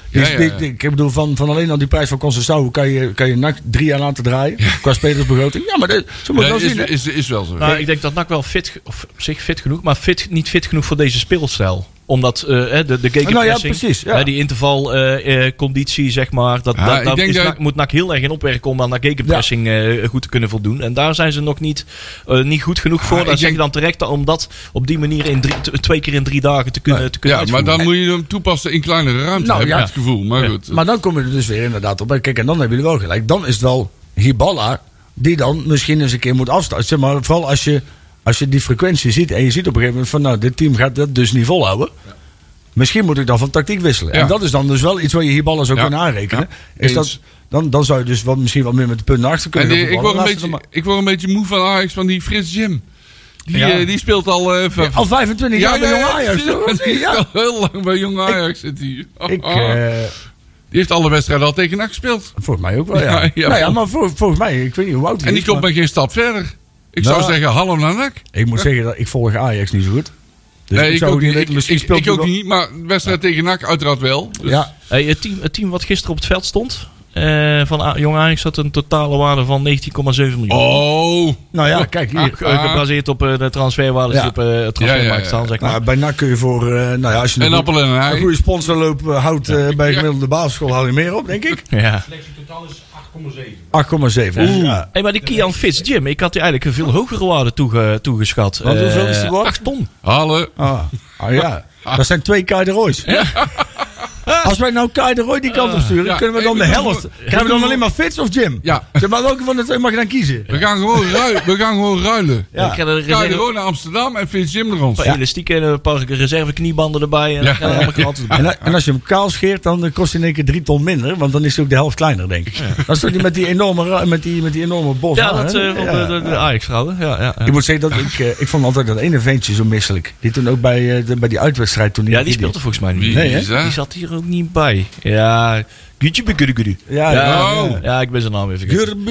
D: die,
E: ja,
D: is-
E: ja,
D: die-
E: ja.
D: ik bedoel, van, van alleen al die prijs van Conceição kan je, kan je NAC drie jaar laten draaien. Qua spelersbegroting. Ja, maar dat, zo moet wel
E: is,
D: zien. hè.
E: is, is wel zo.
C: Nou, ik denk dat NAC wel fit, of op zich fit genoeg, maar fit, niet fit genoeg voor deze speelstijl. Omdat eh, hè, de, de gegenpressing,
D: Nou ja, precies, ja.
C: hè, die intervalconditie, zeg maar, dat,
E: Ja,
C: dat, is
E: dat-
C: NAC- moet NAC heel erg in opwerken om aan de gegenpressing eh, goed te kunnen voldoen. En daar zijn ze nog niet, eh, niet goed genoeg voor. Dan zeg
E: denk-
C: je dan terecht om dat op die manier in drie, twee keer in drie dagen te kunnen, te kunnen
E: Ja, maar
C: uitvoeren.
E: dan moet je hem toepassen in kleinere ruimte,
D: Nou,
E: heb
D: ja.
E: ik het gevoel. Maar
C: Ja.
E: goed.
D: Maar dan kom je er dus weer inderdaad op. Kijk, en dan hebben jullie wel gelijk. Dan is het wel Hiballa die dan misschien eens een keer moet afstaan. Zeg maar, vooral als je, als je die frequentie ziet en je ziet op een gegeven moment van nou, dit team gaat dat dus niet volhouden. Misschien moet ik dan van tactiek wisselen.
E: Ja.
D: En dat is dan dus wel iets waar je Hiballa zou
E: Ja.
D: kunnen aanrekenen.
E: Ja.
D: Is dat, dan, dan zou je dus wat, misschien wat meer met de punten achter
E: En
D: kunnen
E: die-
D: gaan
E: ik, word een beetje, ik word een beetje moe van Ajax, van die Frits Jim. Die,
C: Ja.
E: eh, die speelt al... eh,
D: maar- Al 25 jaar bij Jong Ajax.
E: die- is
D: Ja.
E: al heel lang bij Jong Ajax zit hij.
D: Ik, eh,
E: die heeft alle wedstrijden al tegen gespeeld.
D: volgens mij ook wel, ja.
E: Ja, ja,
D: nou ja, maar vol- volgens mij, ik weet niet hoe oud hij
E: En die
D: is,
E: komt
D: maar
E: geen stap verder. Ik
D: Nou,
E: zou zeggen, hallo naar NAC.
D: Ik moet zeggen dat ik volg Ajax niet zo goed. Dus
E: nee,
D: ik
E: ik
D: zou
E: ook
D: niet
E: Ik,
D: misschien
E: ik,
D: speelt
E: ik
D: hij
E: ook
D: wel-
E: niet, maar wedstrijd tegen NAC uiteraard wel. Dus-
D: Ja,
C: Hey, het, team, het team wat gisteren op het veld stond, eh, van A- Jong Ajax had een totale waarde van 19,7 miljoen.
E: Oh.
D: nou ja, kijk hier.
C: Ge- gebaseerd op eh, de
D: Ja.
C: die op eh, het transfermarkt
E: Ja, ja, ja.
C: staan, zeg maar.
D: Nou, bij NAC kun je voor, eh, nou ja, als je
E: En
D: een,
E: appel en een
D: een
E: ei.
D: goede sponsorloop eh, houdt eh, bij gemiddelde basisschool, haal je meer op, denk ik.
C: ja.
A: selectie totaal is 8
D: 8,7. Ja.
C: Hey, maar die Kian Fitz Jim, ik had die eigenlijk een veel hogere waarde toege, toegeschat.
D: Want hoeveel is die
C: Eh,
D: waard?
C: 8 ton.
E: Halen.
D: Ah, ah ja. Dat zijn twee Kai de Roy's. Als wij nou Kai de Roy die kant op sturen,
E: Ja,
D: kunnen we dan de helft. Krijgen we dan alleen maar Fits of Jim?
E: Ja.
D: Zeg maar welke van de twee mag je dan kiezen?
E: We gaan gewoon ruilen. We gaan gewoon ruilen.
D: Ja.
C: Er
E: je
C: reserve,
E: gewoon naar Amsterdam en Fitz Jim er ons.
C: een paar elastieken en een paar reserve kniebanden erbij. En
E: Ja.
C: dan.
D: En, en als je hem kaal scheert, dan kost hij in één keer drie ton minder. Want dan is hij ook de helft kleiner, denk ik. Dat is toch niet met die enorme, met die, met die enorme bos.
C: Ja,
D: haar,
C: dat
D: hè?
C: eh, van de, de, de Ajax-vrouwen. Ja, ja, ja.
D: Ik moet zeggen dat ik, eh, ik vond altijd dat ene ventje zo misselijk. Die toen ook bij, eh, de, bij die uitwedstrijd toen
C: Ja, die speelt er volgens mij niet.
D: Nee?
C: Die zat hier ook niet bij. Ja, Buguruguru.
D: Ja,
C: ja,
D: ja,
E: Oh.
C: ja, ik ben zijn naam even vergeten.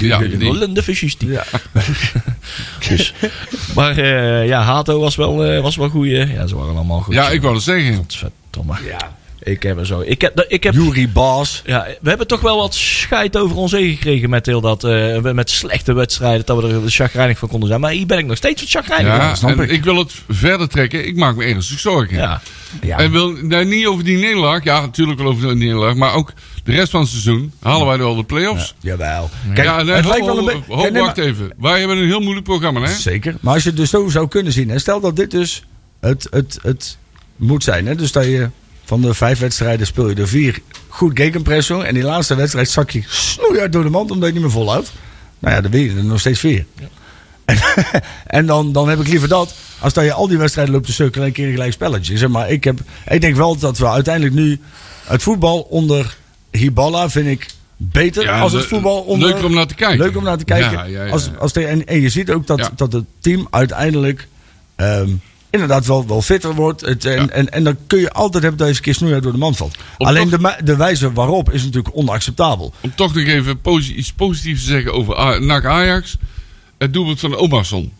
E: Ja, die.
C: Hollende.
D: Ja.
C: Dus. Maar eh, ja, Hato was wel, eh, was wel goed. Ja, ze waren allemaal goed.
E: Ja, ik wou het zeggen.
C: Godverdomme. Ik heb er zo. Ik heb, ik heb,
D: Yuri Baas.
C: ja, we hebben toch wel wat scheid over ons heen gekregen met heel dat. eh, met slechte wedstrijden. Dat we er chagrijnig van konden zijn. Maar hier ben ik nog steeds wat chagrijnig van.
E: Ja,
D: snap
E: en
D: ik.
E: ik wil het verder trekken. Ik maak me ernstig zorgen.
C: Ja.
D: Ja.
E: En wil nou, niet over die nederlaag. Ja, natuurlijk wel over die nederlaag. Maar ook de rest van het seizoen. Halen wij wel de play-offs?
D: Jawel. Kijk,
E: ja, nee,
D: het
E: ho,
D: lijkt wel een beetje...
E: ho,
D: Kijk, nee,
E: wacht
D: maar-
E: even. Wij hebben een heel moeilijk programma, hè?
D: Zeker. Maar als je het dus zo zou kunnen zien. Hè, stel dat dit dus het, het, het moet zijn. Hè, dus dat je van de vijf wedstrijden speel je er vier goed gegenpresso. En die laatste wedstrijd zak je snoeihard door de mand omdat je niet meer volhoudt. Nou ja, dan win je er nog steeds vier. En, en dan, dan heb ik liever dat. Als dat je al die wedstrijden loopt te sukkelen en een keer een gelijk spelletje. Zeg maar, ik, heb, ik denk wel dat we uiteindelijk nu het voetbal onder Hiballa vind ik beter
E: Ja,
D: als het voetbal onder...
E: leuker om naar te kijken.
D: Leuk om naar te kijken.
E: Ja, ja, ja.
D: Als, als de, en, en je ziet ook dat,
E: Ja.
D: dat het team uiteindelijk ehm, inderdaad wel, wel fitter wordt. Het, en,
E: Ja.
D: en, en dan kun je altijd hebben dat je een keer snoeihard door de mand valt.
E: Om
D: Alleen
E: toch-
D: de, de wijze waarop is natuurlijk onacceptabel.
E: Om toch nog even posi- iets positiefs te zeggen over A- NAC Ajax. Het doelpunt van Omarsson.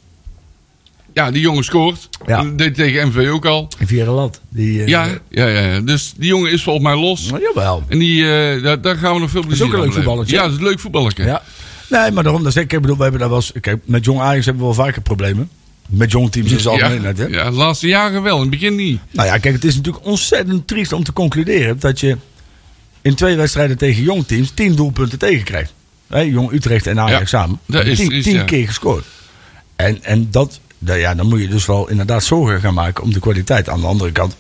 E: Ja, die jongen scoort.
D: Ja.
E: Dat deed tegen MV ook al.
D: In Vierenland. Die, eh,
E: Ja, ja, ja, ja. Dus die jongen is volgens mij los.
D: nou, jawel.
E: En die, eh, daar, daar gaan we nog veel plezier
D: ook een
E: aan
D: leuk
E: beleven.
D: voetballertje.
E: Ja, dat is een leuk voetballertje.
D: Ja. Nee, maar daarom, dat zeg ik, ik bedoel, we hebben daar wel eens, kijk, met jong Ajax hebben we wel vaker problemen. Met jong teams in zijn
E: ja,
D: algemeenheid. Hè?
E: ja, de laatste jaren wel, in het begin niet.
D: Nou ja, kijk, het is natuurlijk ontzettend triest om te concluderen dat je in twee wedstrijden tegen jong teams tien doelpunten tegenkrijgt. Hè, jong Utrecht en Ajax
E: Ja,
D: samen.
E: dat is
D: tien,
E: triest,
D: tien
E: ja.
D: keer gescoord. En, en dat, nou ja, dan moet je dus wel inderdaad zorgen gaan maken om de kwaliteit. Aan de andere kant,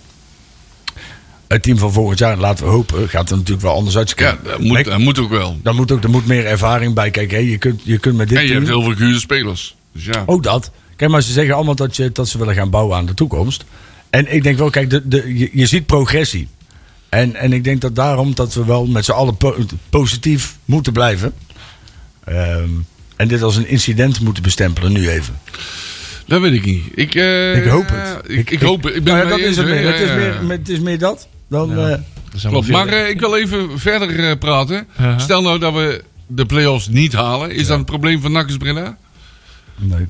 D: het team van volgend jaar, laten we hopen, gaat er natuurlijk wel anders uitzien.
E: Ja, dat moet, dat moet ook wel.
D: dan moet ook, er moet meer ervaring bij. Kijk, hè, je, kunt, je kunt met dit
E: En je
D: team...
E: hebt heel veel gehuurde spelers. Dus ja.
D: Ook dat. Kijk, maar ze zeggen allemaal dat, je, dat ze willen gaan bouwen aan de toekomst. En ik denk wel, kijk, de, de, je, je ziet progressie. En, en ik denk dat daarom dat we wel met z'n allen po- positief moeten blijven. Ehm, en dit als een incident moeten bestempelen, nu even.
E: Dat weet ik niet. Ik, eh,
D: Ik hoop het.
E: Ik, ik, hoop het. Ik ben
D: Nou ja, dat is
E: eens,
D: het meer. Het is meer, het is meer dat. Dan,
C: Ja.
D: eh,
E: Klopt. Maar eh, ik wil even verder eh, praten.
C: Uh-huh.
E: Stel nou dat we de play-offs niet halen. Is dat een probleem van Nakkes Breda?
D: nee.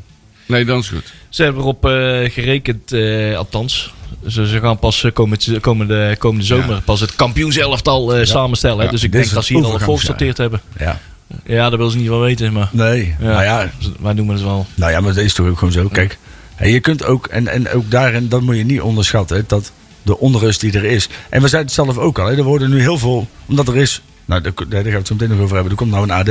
E: Nee, dan is goed.
C: Ze hebben erop eh, gerekend, eh, althans. Ze, ze gaan pas eh, komende, komende, komende zomer
E: Ja.
C: pas het kampioenselftal eh samenstellen.
E: Ja,
C: dus ik
D: dit
C: denk dat ze hier al volgesorteerd hebben.
D: Ja.
C: Ja, dat willen ze niet wel weten. Maar
D: Nee.
C: Ja.
D: Nou ja,
C: wij noemen het wel.
D: Nou ja, maar dat is toch ook gewoon zo. Kijk, je kunt ook, en, en ook daarin, dat moet je niet onderschatten, hè, dat de onrust die er is. En we zeiden het zelf ook al, hè, er worden nu heel veel, omdat er is, nou daar, daar gaan we het zo meteen nog over hebben, er komt nou een AD.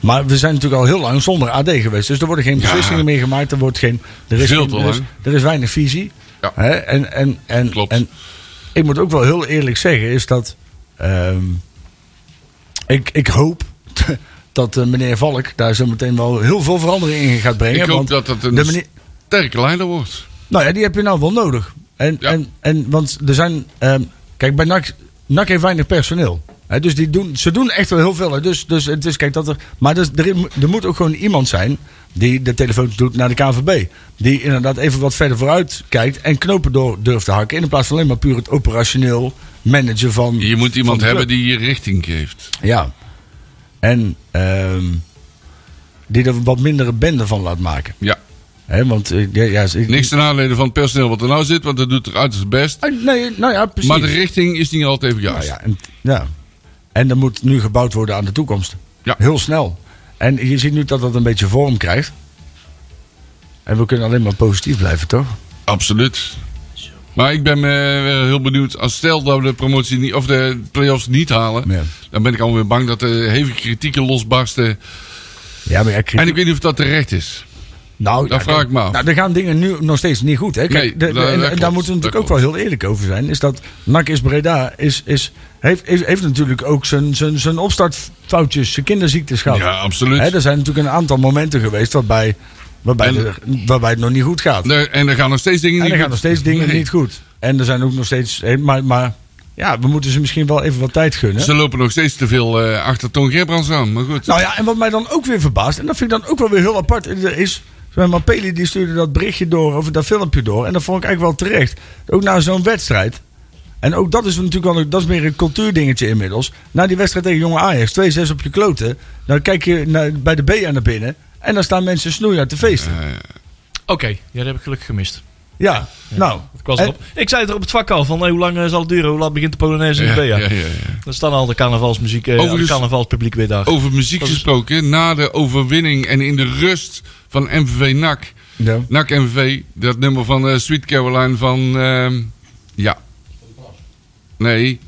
D: Maar we zijn natuurlijk al heel lang zonder AD geweest, dus er worden geen
E: Ja.
D: beslissingen meer gemaakt, er wordt geen, er is,
E: Veel
D: geen-
E: te
D: er is, er weinig visie.
E: Ja.
D: Hè, en, en, en,
E: Klopt.
D: en ik moet ook wel heel eerlijk zeggen, is dat ehm, ik, ik hoop dat eh, meneer Valk daar zo meteen wel heel veel verandering in gaat brengen.
E: Ik hoop
D: want
E: dat het een
D: de manier,
E: sterke leider wordt.
D: nou ja, die heb je nou wel nodig. En,
E: Ja.
D: en, en, want er zijn. ehm, kijk, bij NAC, NAC heeft weinig personeel. Dus die doen, ze doen echt wel heel veel. Dus, dus het is, kijk, dat er, maar dus, er, er moet ook gewoon iemand zijn die de telefoons doet naar de KVB. Die inderdaad even wat verder vooruit kijkt en knopen door durft te hakken. In plaats van alleen maar puur het operationeel managen van.
E: Je moet iemand hebben die je richting geeft.
D: Ja. En ehm, die er wat mindere bende van laat maken.
E: Ja.
D: Want eh, ja, ja, ik-
E: Niks ten aanleiding van het personeel wat er nou zit, want dat doet er uiterst best.
D: Ah, Nee, nou ja, precies.
E: Maar de richting is niet altijd even
D: Nou
E: juist.
D: ja, en, ja. En er moet nu gebouwd worden aan de toekomst.
E: Ja.
D: Heel snel. En je ziet nu dat dat een beetje vorm krijgt. En we kunnen alleen maar positief blijven, toch?
E: Absoluut. Maar ik ben eh, heel benieuwd. Als stel dat we de promotie niet, of de play-offs niet halen.
D: Ja.
E: Dan ben ik alweer bang dat er hevige kritieken losbarsten.
D: Ja, maar ja, kritiek-
E: En ik weet niet of dat terecht is.
D: Nou,
E: Dat
D: ja,
E: vraag ik me af.
D: Nou, er gaan dingen nu nog steeds niet goed. Hè? Kijk,
E: Nee,
D: de- de-
E: dat-
D: en,
E: klopt,
D: daar moeten we natuurlijk ook wel heel eerlijk over zijn. Is dat NAC is Breda is, is, heeft, heeft, heeft natuurlijk ook zijn, zijn, zijn opstartfoutjes, zijn kinderziektes gehad.
E: Ja, absoluut.
D: Hè, er zijn natuurlijk een aantal momenten geweest waarbij, waarbij,
E: En-
D: er- waarbij het nog niet goed gaat.
E: En er gaan nog steeds dingen
D: en
E: niet
D: er gaan nog steeds dingen
E: Nee.
D: niet goed. En er zijn ook nog steeds. Maar, maar ja, we moeten ze misschien wel even wat tijd gunnen.
E: Ze lopen nog steeds te veel eh, achter Toon Gerbrands aan. Maar goed.
D: Nou ja, en wat mij dan ook weer verbaast, en dat vind ik dan ook wel weer heel apart, is. Maar Peli die stuurde dat berichtje door, of dat filmpje door. En dat vond ik eigenlijk wel terecht. Ook na zo'n wedstrijd. En ook dat is natuurlijk wel een, dat is meer een cultuurdingetje inmiddels. Na die wedstrijd tegen jonge Ajax, 2-6 op je kloten. Dan kijk je naar, bij de B naar binnen. En dan staan mensen snoeien te feesten.
C: Oké, ja, dat heb ik gelukkig gemist.
D: Ja, nou.
C: Ik, was
D: en-
C: erop. ik zei het er op het vak al van hey, hoe lang eh, zal het duren? Hoe laat begint de Polonaise in
E: ja,
C: de
E: ja, ja, ja.
C: Dan staan al de carnavalsmuziek, eh,
E: Overigens-
C: de carnavalspubliek weer daar.
E: Over muziek gesproken. Na de overwinning en in de rust van MVV NAC.
D: Ja.
E: NAC MVV. Dat nummer van eh, Sweet Caroline van... ehm, ja. Nee.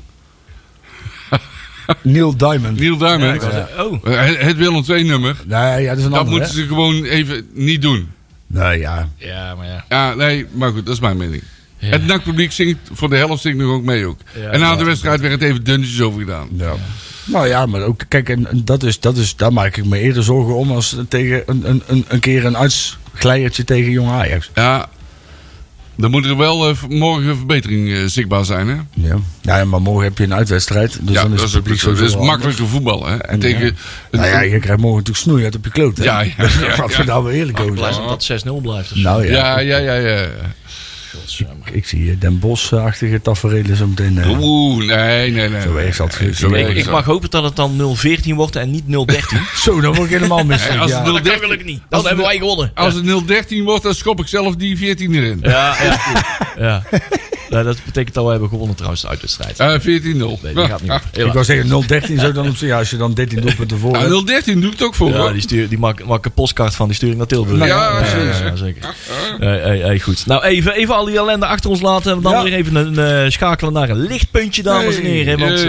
D: Neil Diamond.
E: Neil Diamond.
C: was- Oh,
E: Het, het Willem II nummer.
D: Nee, ja, dat is een
E: Dat
D: andere,
E: moeten
D: hè?
E: ze gewoon even niet doen.
D: Nee, ja.
C: ja, maar ja.
E: Ja, nee, maar goed, dat is mijn mening.
C: Ja.
E: Het NAC-publiek zingt, voor de helft zingt nog ook mee ook.
C: Ja,
E: en na
C: ja.
E: de wedstrijd werd het even dunnetjes over gedaan.
D: Ja. Nou ja, maar ook, kijk, en, en dat is, dat is, daar maak ik me eerder zorgen om als tegen een, een, een, een keer een uitsglijertje tegen Jong Ajax.
E: Ja, dan moet er wel eh, morgen een verbetering eh, zichtbaar zijn, hè?
D: Ja. Nou ja, maar morgen heb je een uitwedstrijd. Dus
E: ja,
D: dan is
E: dat is
D: het
E: ook
D: publiek
E: zo. Dat
D: sowieso
E: is makkelijker voetbal, hè?
D: En,
E: Tegen,
D: ja. Nou ja, je krijgt morgen natuurlijk snoei uit op je kloot. hè?
E: Ja, ja, ja,
D: we
E: ja.
D: daar wel eerlijk over
C: dat 6-0 blijft. Dus.
D: Nou ja,
E: ja, ja, ja, ja.
D: Ik zie eh, Den Bosch-achtige tafereelen zo meteen. eh,
E: Oeh, nee, nee, nee.
D: Zo zijn.
E: erg
C: ik, ik mag hopen dat het dan 0-14 wordt en niet 0-13.
D: Zo, dan word ik helemaal misselijk.
E: als
D: ja.
E: het
C: dat
E: 013
C: kan gelukkig niet. Dan hebben wij gewonnen.
E: Als het 013 wordt, dan schop ik zelf die 14 erin.
C: Ja, ja. ja. Ja. dat betekent dat we hebben gewonnen trouwens, de uitwedstrijd.
E: Eh 14-0.
C: Nee, die gaat niet op.
D: Ik wou zeggen 013 zou dan op zich, ja, als je dan 13 doelpunten voor hebt.
E: Ja, 013 doe ik het ook voor.
C: Ja, die, stuur, die maak, maak een postkaart van, die stuur ik naar Tilburg.
D: Nou
E: ja,
C: ja,
E: precies.
C: ja, zeker. Hey, hey, hey, goed. Nou, even, even al die ellende achter ons laten. En dan
D: Ja.
C: weer even een, eh, schakelen naar een lichtpuntje, dames en heren. Want eh,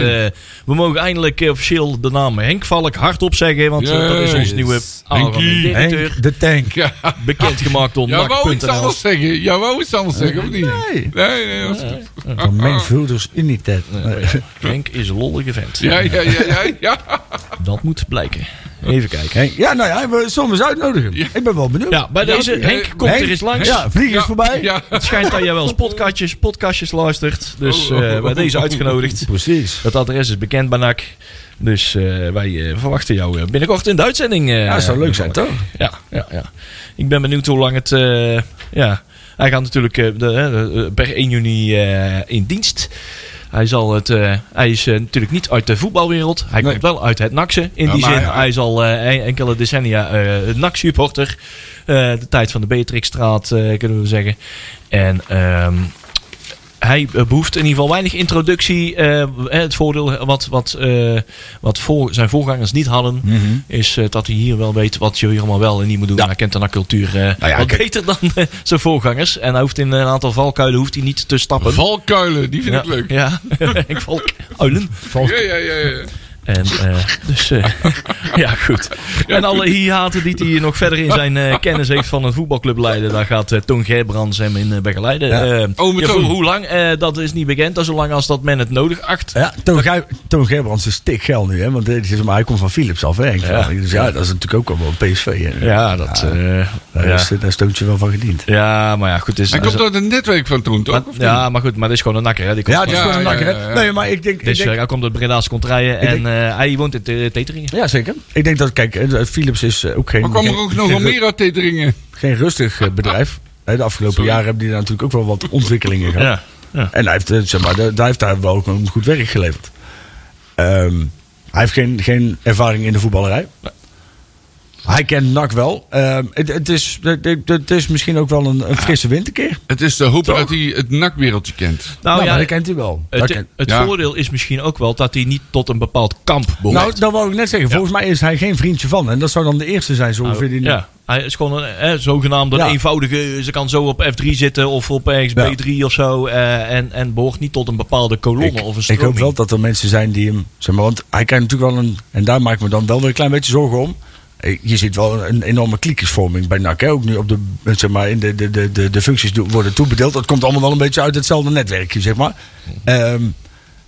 C: we mogen eindelijk eh, officieel de naam Henk Valk hardop zeggen. Want eh, dat is onze nieuwe
E: Henkie.
C: directeur.
D: Henk de Tank.
C: Bekendgemaakt door
E: Ja, wou iets anders zeggen. Ja, wou iets anders zeggen, of niet?
D: Nee.
E: Nee, nee, dat is goed.
D: Van Menvulder's Uniteit.
C: Henk is een lollige vent.
E: Ja, ja, ja, ja, ja.
C: Dat moet blijken. Even kijken.
D: Henk, ja, nou ja, we zullen hem eens uitnodigen.
E: Ja.
D: Ik ben wel benieuwd.
C: Ja, bij deze
E: eh,
C: Henk komt
D: Henk,
C: er eens langs.
D: Ja,
E: Ja,
D: voorbij.
E: Ja.
C: Het schijnt dat jij wel eens podcastjes, podcastjes luistert. Dus
E: Oh, oh,
C: eh,
E: oh,
C: bij
E: oh,
C: deze
E: oh,
C: uitgenodigd.
D: Precies.
C: Het adres is bekend bij NAC. Dus eh, wij eh, verwachten jou eh, binnenkort in de uitzending. eh,
D: Ja, dat zou leuk zijn, toch?
C: Ja, ja, ja. Ik ben benieuwd hoe lang het... eh, ja, hij gaat natuurlijk eh, eh, per 1 juni eh, in dienst. Hij, zal het, hij is natuurlijk niet uit de voetbalwereld. Hij
D: Nee.
C: komt wel uit het NACsen. In
E: Ja,
C: die zin,
E: hij-
C: hij is al eh, enkele decennia NAC-supporter. De tijd van de Beatrixstraat, kunnen we zeggen. En ehm, hij eh, behoeft in ieder geval weinig introductie. Eh, het voordeel wat, wat, eh, wat voor, zijn voorgangers niet hadden,
D: Mhm.
C: is eh, dat hij hier wel weet wat je hier allemaal wel en niet moet doen.
D: Ja.
C: Hij kent de cultuur eh
D: ja,
C: wat
D: kijk.
C: beter dan eh, zijn voorgangers. En hij hoeft in een aantal valkuilen hoeft hij niet te stappen.
E: Valkuilen, die vind
C: ja,
E: ik leuk.
C: Ja, ik valkuilen.
E: Ja, ja, ja, ja.
C: En eh, dus, eh, ja, goed. En alle hiaten die hij nog verder in zijn eh, kennis heeft van een voetbalclub leiden, daar gaat Toon Gerbrands hem in begeleiden.
D: Ja.
E: Oh,
C: ja, hoe lang, eh, dat is niet bekend. Dat zolang als dat men het nodig acht.
D: Ja, Toon, Gerbrands is stik geld nu, hè? Want dit is, maar hij komt van Philips af, hè?
C: Ja.
D: Dus ja, dat is natuurlijk ook wel een PSV. Hè?
C: Ja, dat... eh,
D: Daar,
C: ja.
D: is, daar stoot je wel van gediend.
C: ja, maar ja, goed. Het is,
E: Hij komt uit een netwerk van toen, toch?
C: ja, maar goed, maar dit is gewoon een nakker. Hè. Die komt
D: Ja, het is gewoon een nakker, hè?
E: ja, ja.
D: Nee, maar ik denk... Ik denk
C: hij komt uit Breda's contraien
D: Ik
C: en
D: denk-
C: hij woont in Te- Teteringen.
D: ja, zeker. Ik denk dat, kijk, eh, Philips is eh, ook geen,
E: Maar kwam er
D: geen,
E: ook nog wel meer uit Teteringen?
D: geen rustig eh, bedrijf. Hè, De afgelopen
E: Sorry.
D: jaren hebben die daar natuurlijk ook wel wat ontwikkelingen gehad.
C: Ja, ja.
D: En hij heeft, eh, zeg maar, daar daar heeft hij wel ook een goed werk geleverd. Ehm, hij heeft geen, geen ervaring in de voetballerij. Hij kent NAC wel. Ehm, het, het, is, het, het- het is misschien ook wel een, een frisse winterkeer.
E: Het is te hopen
D: Toch?
E: dat hij het nakwereldje kent.
C: Nou
D: Nou,
C: ja,
D: maar dat kent hij wel. Dat
C: het,
D: kent-
C: het
E: Ja.
C: voordeel is misschien ook wel dat hij niet tot een bepaald kamp behoort.
D: nou, dat wou ik net zeggen. Volgens mij is hij geen vriendje van. En dat zou dan de eerste zijn, zo ongeveer. die-
C: Nou, ja, hij is gewoon een eh, zogenaamd een
D: Ja.
C: eenvoudige. Ze kan zo op F3 zitten of op ergens
D: Ja.
C: B3 of zo. eh, en, en behoort niet tot een bepaalde kolonne
D: Ik,
C: of een
D: ik
C: stroming.
D: hoop wel dat er mensen zijn die hem... Zeg maar, want hij krijgt natuurlijk wel een... En daar maak ik me dan wel weer een klein beetje zorgen om. Eh, Je ziet wel een enorme kliekjesvorming bij NAC. Hè? Ook nu op de, zeg maar, in de, de, de, de, de functies worden toebedeeld. Dat komt allemaal wel een beetje uit hetzelfde netwerkje, zeg maar. Ehm,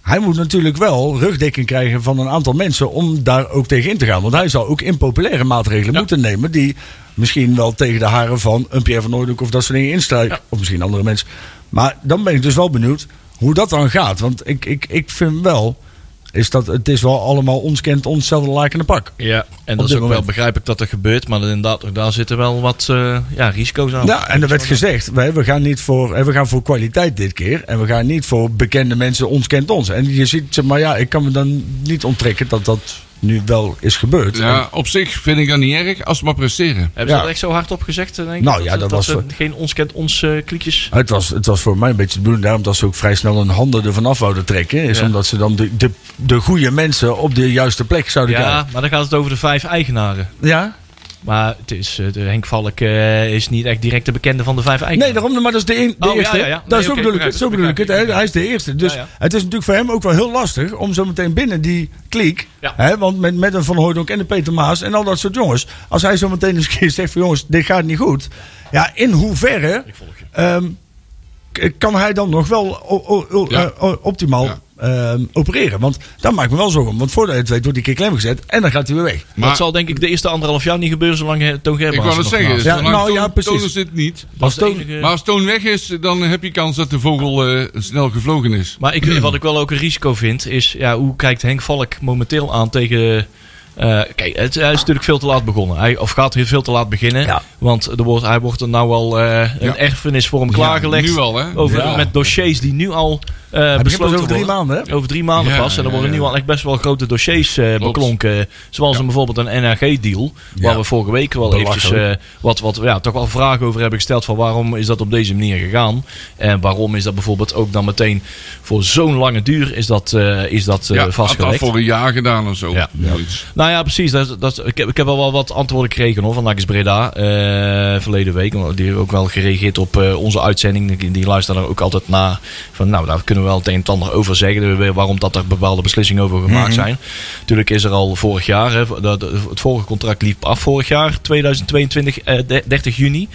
D: hij moet natuurlijk wel rugdekking krijgen van een aantal mensen om daar ook tegen in te gaan. Want hij zal ook impopulaire maatregelen
C: Ja.
D: moeten nemen die misschien wel tegen de haren van een Pierre van Noordhoek of dat soort dingen instrijken.
C: Ja.
D: Of misschien andere mensen. Maar dan ben ik dus wel benieuwd hoe dat dan gaat. Want ik, ik, ik vind wel, is dat het is wel allemaal ons kent onszelfde lakende pak.
C: Ja, en dat is ook wel begrijp ik dat er gebeurt. Maar inderdaad, daar zitten wel wat eh, ja, risico's aan.
D: Ja, en er werd gezegd, wij, we, gaan niet voor, eh, we gaan voor kwaliteit dit keer. En we gaan niet voor bekende mensen, ons kent ons. En je ziet, zeg maar ja, ik kan me dan niet onttrekken dat dat nu wel is gebeurd.
E: Ja, op zich vind ik dat niet erg als ze maar presteren.
C: Hebben ze
D: Ja.
C: dat echt zo hard op gezegd? Denk ik?
D: Nou
C: dat
D: ja,
C: ze-
D: dat
C: dat
D: was
C: ze
D: voor-
C: geen ons kent ons eh kliekjes.
D: Het was, het was voor mij een beetje de bedoeling daarom dat ze ook vrij snel hun handen ervan af wouden trekken. Is
C: Ja.
D: omdat ze dan de, de, de goede mensen op de juiste plek zouden
C: Ja,
D: krijgen.
C: maar dan gaat het over de vijf eigenaren.
D: Ja?
C: Maar het is, eh, de Henk Valk eh, is niet echt direct de bekende van de vijf eigenaren.
D: Nee, daarom, maar dat is de, een, de
C: Oh, ja,
D: eerste.
C: ja, ja.
D: Dat
C: Nee,
D: is bedoel ik
C: begrijp
D: het. Zo bedoel ik het. Hij is de eerste. Dus
C: Ja, ja.
D: het is natuurlijk voor hem ook wel heel lastig om zo meteen binnen die kliek.
C: Ja.
D: Hè, want met, met een Van Hooydonk en de Peter Maas en al dat soort jongens. Als hij zo meteen eens een keer zegt van jongens, dit gaat niet goed. Ja, in hoeverre ehm, kan hij dan nog wel o- o- o-
E: Ja.
D: eh, optimaal Ehm, opereren? Want daar maak ik me wel zorgen om. Want voordat je het weet wordt die keer klem gezet en dan gaat hij weer weg.
E: Maar
C: dat zal denk ik de eerste anderhalf jaar niet gebeuren zolang eh, Toon
E: ik
C: Gerbrands
E: wou het
C: nog
E: zeggen,
D: Ja, nou, ja,
E: Toon-
D: precies.
E: Tonen zit niet.
D: Als
C: de
D: Toon-
C: enige-
E: Maar als Toon weg is, dan heb je kans dat de vogel eh, snel gevlogen is.
C: Maar ik, wat ik wel ook een risico vind, is ja, hoe kijkt Henk Valk momenteel aan tegen. eh, kijk, het, hij is natuurlijk veel te laat begonnen. Hij, of gaat heel veel te laat beginnen.
D: Ja.
C: Want er wordt, hij wordt er nou al eh, een
E: Ja.
C: erfenis voor hem klaargelegd.
E: nu al, hè?
C: Over,
D: Ja.
C: Met dossiers die nu al eh
D: pas
C: besloten
D: over drie maanden. Hè?
C: Over drie maanden
E: Ja,
C: pas. En er
E: ja,
C: worden
E: ja.
C: nu al echt best wel grote dossiers eh, beklonken. Zoals een, bijvoorbeeld een NRG-deal. Waar
D: Ja.
C: we vorige week wel
D: Belachelijk.
C: eventjes eh, wat, wat, ja, toch wel vragen over hebben gesteld. Van waarom is dat op deze manier gegaan? En waarom is dat bijvoorbeeld ook dan meteen voor zo'n lange duur is dat, eh, is dat eh,
E: ja, had dat
C: vastgelegd?
E: voor een jaar gedaan of zo.
C: Ja. Nou ja, precies. Dat, dat, ik, heb, ik heb wel wel wat antwoorden gekregen hoor, van Nakis Breda eh, verleden week. Want Die hebben ook wel gereageerd op eh, onze uitzending. Die, die luisteren er ook altijd naar. Van, nou, daar kunnen we wel het een en ander over zeggen. Waarom dat er bepaalde beslissingen over gemaakt zijn. Natuurlijk is er al vorig jaar. Hè, het vorige contract liep af vorig jaar, 2022, eh, de- 30 juni.